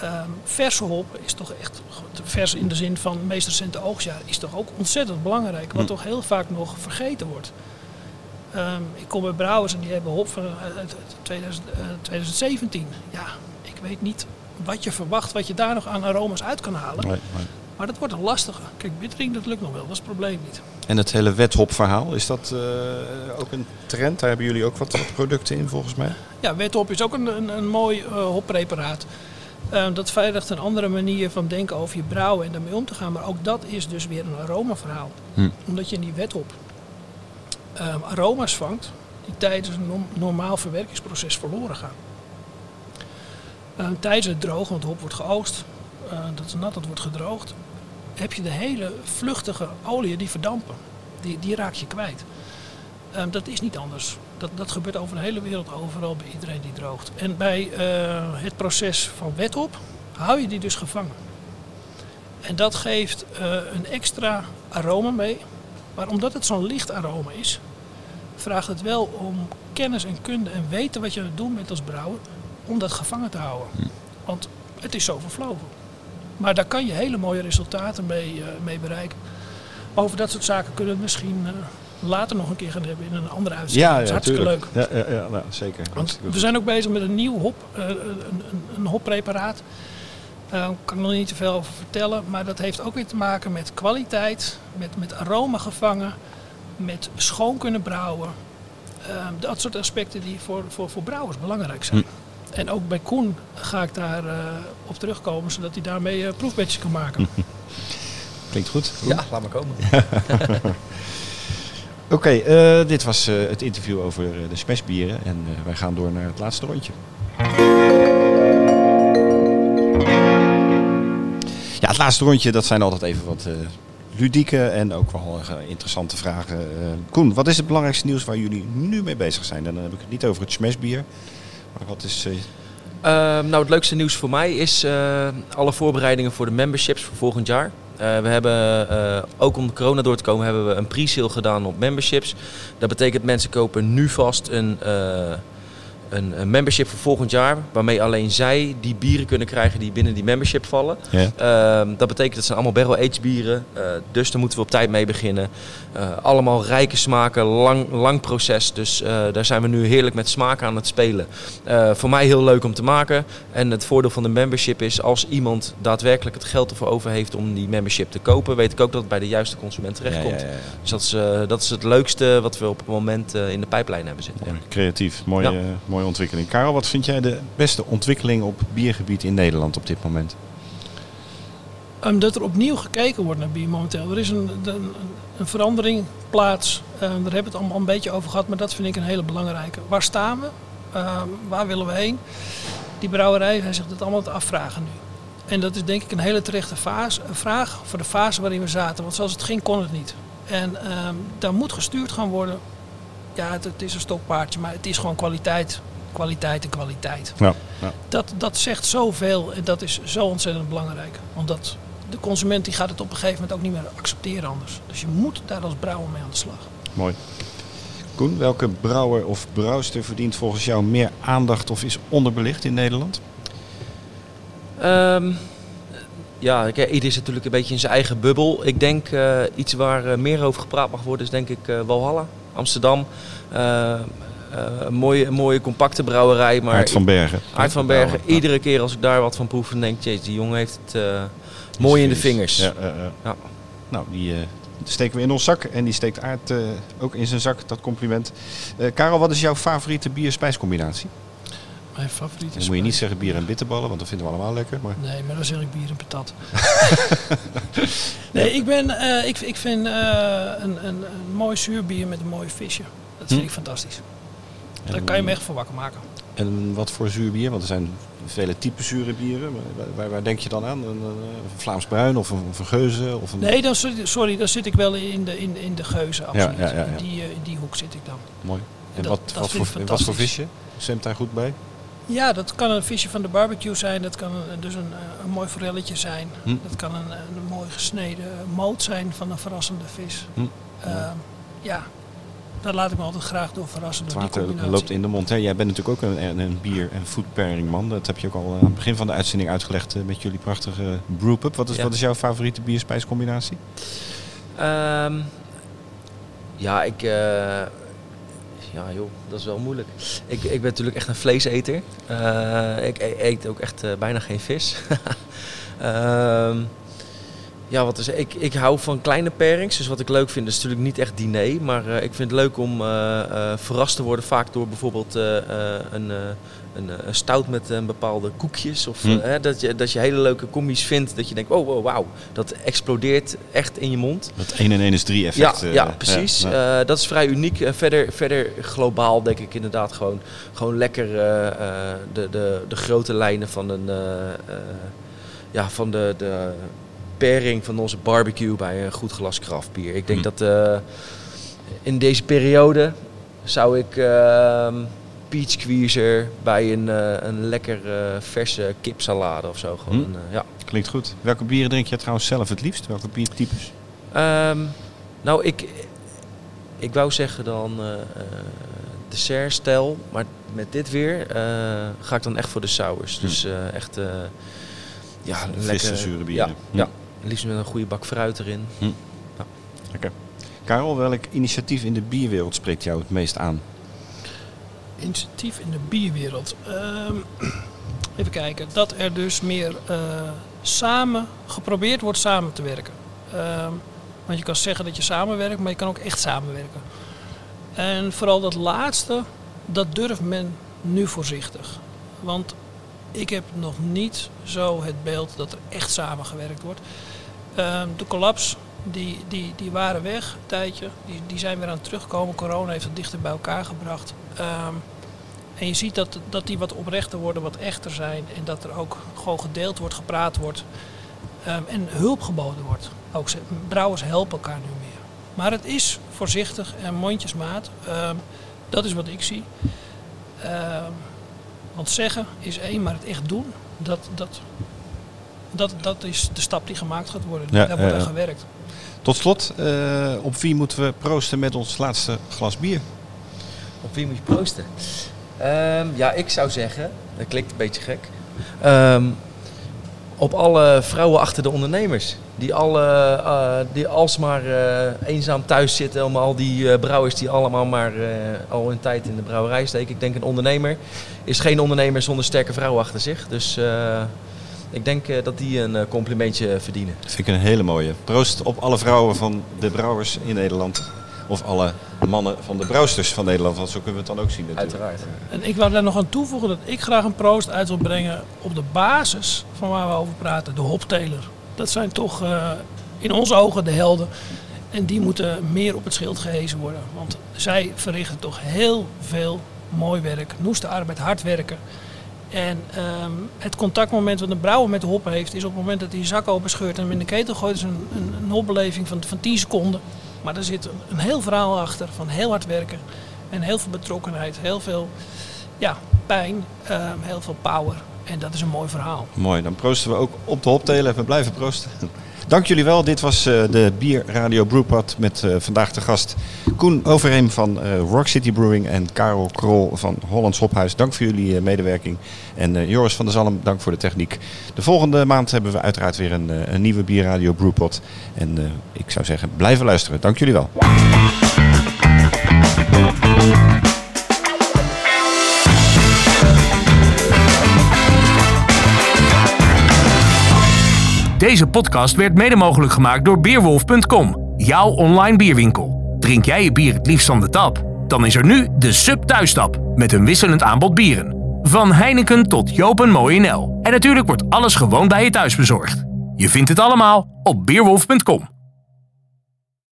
Ehm, verse hop is toch echt, vers in de zin van het meest recente oogstjaar, is toch ook ontzettend belangrijk. Wat toch heel vaak nog vergeten wordt. Ehm, ik kom bij brouwers en die hebben hop van uit, uit 2000, eh, 2017. Ja, ik weet niet wat je verwacht, wat je daar nog aan aroma's uit kan halen. Nee, nee. Maar dat wordt een lastige. Kijk, bittering, dat lukt nog wel, dat is het probleem niet. En het hele wethop-verhaal, is dat eh, ook een trend? Daar hebben jullie ook wat, producten in volgens mij? Ja, wethop is ook een, een, een mooi eh, hoppreparaat. Eh, dat veiligt een andere manier van denken over je brouwen en daarmee om te gaan. Maar ook dat is dus weer een aromaverhaal. Hm. Omdat je in die wethop aroma's vangt die tijdens een norm- normaal verwerkingsproces verloren gaan. Tijdens het drogen, want hop wordt geoogst, eh, dat is nat, dat wordt gedroogd, heb je de hele vluchtige oliën die verdampen. Die, die raak je kwijt. Ehm, dat is niet anders. Dat, dat gebeurt over de hele wereld, overal bij iedereen die droogt. En bij eh, het proces van wet op hou je die dus gevangen. En dat geeft eh, een extra aroma mee. Maar omdat het zo'n licht aroma is, vraagt het wel om kennis en kunde en weten wat je aan het doen bent als brouwer, om dat gevangen te houden. Want het is zo vervlogen. Maar daar kan je hele mooie resultaten mee, mee bereiken. Over dat soort zaken kunnen we misschien later nog een keer gaan hebben in een andere uitzending. Ja, dat is hartstikke leuk. Ja, ja, ja nou, zeker. Want we zijn ook bezig met een nieuw hop, een, een, een hoppreparaat. Daar kan ik nog niet te veel over vertellen. Maar dat heeft ook weer te maken met kwaliteit, met, met aroma gevangen, met schoon kunnen brouwen. Dat soort aspecten die voor, voor, voor brouwers belangrijk zijn. Hm. En ook bij Koen ga ik daar uh, op terugkomen, zodat hij daarmee uh, proefbedjes kan maken. Klinkt goed. Ja, laat maar komen. Oké, uh, dit was het interview over de smashbieren en wij gaan door naar het laatste rondje. Ja, het laatste rondje, dat zijn altijd even wat ludieke en ook wel uh, interessante vragen. Uh, Koen, wat is het belangrijkste nieuws waar jullie nu mee bezig zijn? En dan heb ik het niet over het smashbier. Wat is... Uh... nou, het leukste nieuws voor mij is alle voorbereidingen voor de memberships voor volgend jaar. we hebben, ook om corona door te komen, hebben we een pre-sale gedaan op memberships. Dat betekent mensen kopen nu vast een een, een, membership voor volgend jaar. Waarmee alleen zij die bieren kunnen krijgen die binnen die membership vallen. Ja. Ehm, dat betekent dat zijn allemaal barrel aged bieren. Uh, dus daar moeten we op tijd mee beginnen. Uh, allemaal rijke smaken, lang, lang proces. Dus uh, daar zijn we nu heerlijk met smaak aan het spelen. voor mij heel leuk om te maken. En het voordeel van de membership is als iemand daadwerkelijk het geld ervoor over heeft om die membership te kopen, weet ik ook dat het bij de juiste consument terechtkomt. Ja, ja, dus dat is, dat is het leukste wat we op het moment in de pijplijn hebben zitten. Mooi, creatief, mooie, ontwikkeling. Karel, wat vind jij de beste ontwikkeling op biergebied in Nederland op dit moment? Um, dat er opnieuw gekeken wordt naar bier momenteel. Er is een, een, verandering plaats. Um, daar hebben we het allemaal een beetje over gehad, maar dat vind ik een hele belangrijke. Waar staan we? Um, waar willen we heen? Die brouwerij hij zegt het allemaal te afvragen nu. En dat is denk ik een hele terechte fase, vraag voor de fase waarin we zaten. Want zoals het ging, kon het niet. En daar moet gestuurd gaan worden. Ja, het, het, is een stokpaardje, maar het is gewoon kwaliteit kwaliteit en kwaliteit. Ja, ja. Dat, dat zegt zoveel en dat is zo ontzettend belangrijk. Omdat de consument die gaat het op een gegeven moment ook niet meer accepteren anders. Dus je moet daar als brouwer mee aan de slag. Mooi. Koen, welke brouwer of brouwster verdient volgens jou meer aandacht of is onderbelicht in Nederland? Um, ja, ieder is natuurlijk een beetje in zijn eigen bubbel. Ik denk uh, iets waar uh, meer over gepraat mag worden is denk ik uh, Walhalla, Amsterdam. een mooie, mooie compacte brouwerij. Maar Aard van Bergen. Aard van Bergen. Iedere keer als ik daar wat van proef, dan denk ik, die jongen heeft het mooi in de vingers. Ja, ja. Nou, die steken we in ons zak en die steekt Aard ook in zijn zak, dat compliment. Karel, wat is jouw favoriete bier-spijscombinatie? Mijn favoriete Dan moet je niet zeggen bier en bitterballen, want dat vinden we allemaal lekker. Maar... Nee, maar dan zeg ik bier en patat. nee, ik, ben, uh, ik, ik vind uh, een, een, een mooi zuurbier met een mooi visje. Dat vind hm. ik fantastisch. Daar kan je me echt voor wakker maken. En wat voor zuurbier? Want er zijn vele typen zure bieren. Waar, waar, waar, denk je dan aan? Een, een Vlaams bruin of een, een geuze? Of een... Nee, dan, sorry, dan zit ik wel in de, in, in de geuze, absoluut. Ja, ja, ja, in, die, uh, in die hoek zit ik dan. Mooi. En, dat, wat, dat wat, voor, wat voor visje? Stemt daar goed bij? Ja, dat kan een visje van de barbecue zijn. Dat kan een, dus een, een mooi forelletje zijn. Hm. Dat kan een, een mooi gesneden moot zijn van een verrassende vis. Hm. Uh, ja, daar laat ik me altijd graag door verrassen. Het water loopt in de mond. Hè? Jij bent natuurlijk ook een, een bier- en food pairing man. Dat heb je ook al aan het begin van de uitzending uitgelegd met jullie prachtige brewpub. Wat is, ja. wat is jouw favoriete bierspijscombinatie? Um, ja, ik... Uh, ja joh, dat is wel moeilijk. Ik, ik ben natuurlijk echt een vleeseter. Uh, ik eet ook echt uh, bijna geen vis. um, ja, wat is, ik, ik hou van kleine pairings. Dus wat ik leuk vind is natuurlijk niet echt diner. Maar uh, ik vind het leuk om verrast te worden vaak door bijvoorbeeld een een, een, stout met een bepaalde koekjes. Of hm. hè, dat, je, dat je hele leuke combi's vindt. Dat je denkt, oh, wow, wauw. Dat explodeert echt in je mond. Dat 1 en 1 is 3 effect. Ja, ja precies. Ja, dat is vrij uniek. En verder, verder globaal denk ik inderdaad gewoon, gewoon lekker de, de, de grote lijnen van, een, ja, van de, de pairing van onze barbecue bij een goed glas kraftbier. Ik denk hm. dat in deze periode zou ik ehm, peach squeezer bij een, uh, een lekker uh, verse kipsalade of zo. Gewoon, hm. uh, ja. Klinkt goed. Welke bieren drink je trouwens zelf het liefst? Welke biertypes? Um, nou, ik, ik wou zeggen dan dessertstijl, maar met dit weer ga ik dan echt voor de sours. Hm. Dus echt Ja, Frisse, lekker. zure Ja, bieren. ja. liefst met een goede bak fruit erin. Lekker. Karel, welk initiatief in de bierwereld spreekt jou het meest aan? Initiatief in de bierwereld. Ehm, even kijken. Dat er dus meer eh, samen geprobeerd wordt samen te werken. Ehm, want je kan zeggen dat je samenwerkt, maar je kan ook echt samenwerken. En vooral dat laatste, dat durft men nu voorzichtig. Want ik heb nog niet zo het beeld dat er echt samengewerkt wordt. Ehm, de collapse, die, die, die waren weg een tijdje. Die, die zijn weer aan het terugkomen. Corona heeft het dichter bij elkaar gebracht. Ehm, en je ziet dat, dat die wat oprechter worden, wat echter zijn. En dat er ook gewoon gedeeld wordt, gepraat wordt. Ehm, en hulp geboden wordt. Ook ze, brouwers helpen elkaar nu meer. Maar het is voorzichtig en mondjesmaat. Ehm, dat is wat ik zie. Want zeggen is één, maar het echt doen, dat, dat, dat, dat is de stap die gemaakt gaat worden. Ja, Daar wordt aan ja. gewerkt. Tot slot, eh, op wie moeten we proosten met ons laatste glas bier? Op wie moet je proosten? Ehm, ja, ik zou zeggen, dat klinkt een beetje gek. Ehm, op alle vrouwen achter de ondernemers. Die, alle, eh, die alsmaar eh, eenzaam thuis zitten. Om al die eh, brouwers die allemaal maar al hun tijd in de brouwerij steken. Ik denk een ondernemer is geen ondernemer zonder sterke vrouwen achter zich. Dus ik denk dat die een complimentje verdienen. Dat vind ik een hele mooie. Proost op alle vrouwen van de brouwers in Nederland. Of alle mannen van de brouwsters van Nederland. Want zo kunnen we het dan ook zien natuurlijk. Uiteraard. En ik wou daar nog aan toevoegen dat ik graag een proost uit wil brengen op de basis van waar we over praten, de hopteler. Dat zijn toch eh, in onze ogen de helden. En die moeten meer op het schild gehezen worden. Want zij verrichten toch heel veel mooi werk, noeste arbeid, hard werken. En ehm, het contactmoment wat een brouwer met de hop heeft, is op het moment dat hij je zak open scheurt en hem in de ketel gooit, is een, een, een hopbeleving van, van 10 seconden. Maar er zit een, heel verhaal achter van heel hard werken en heel veel betrokkenheid, heel veel ja, pijn, ehm, heel veel power. En dat is een mooi verhaal. Mooi, dan proosten we ook op de hoptelen en we blijven proosten. Dank jullie wel. Dit was eh, de Bier Radio Brewpot met eh, vandaag de gast Koen Overheem van eh, Rock City Brewing en Karel Krol van Hollands Hophuis. Dank voor jullie medewerking. En Joris van der Zalm, dank voor de techniek. De volgende maand hebben we uiteraard weer een, een nieuwe Bier Radio Brewpot. En ik zou zeggen, blijven luisteren. Dank jullie wel. Deze podcast werd mede mogelijk gemaakt door Beerwolf.com, jouw online bierwinkel. Drink jij je bier het liefst van de tap? Dan is er nu de Sub Thuisstap met een wisselend aanbod bieren. Van Heineken tot Joop en. En natuurlijk wordt alles gewoon bij je thuis bezorgd. Je vindt het allemaal op Beerwolf.com.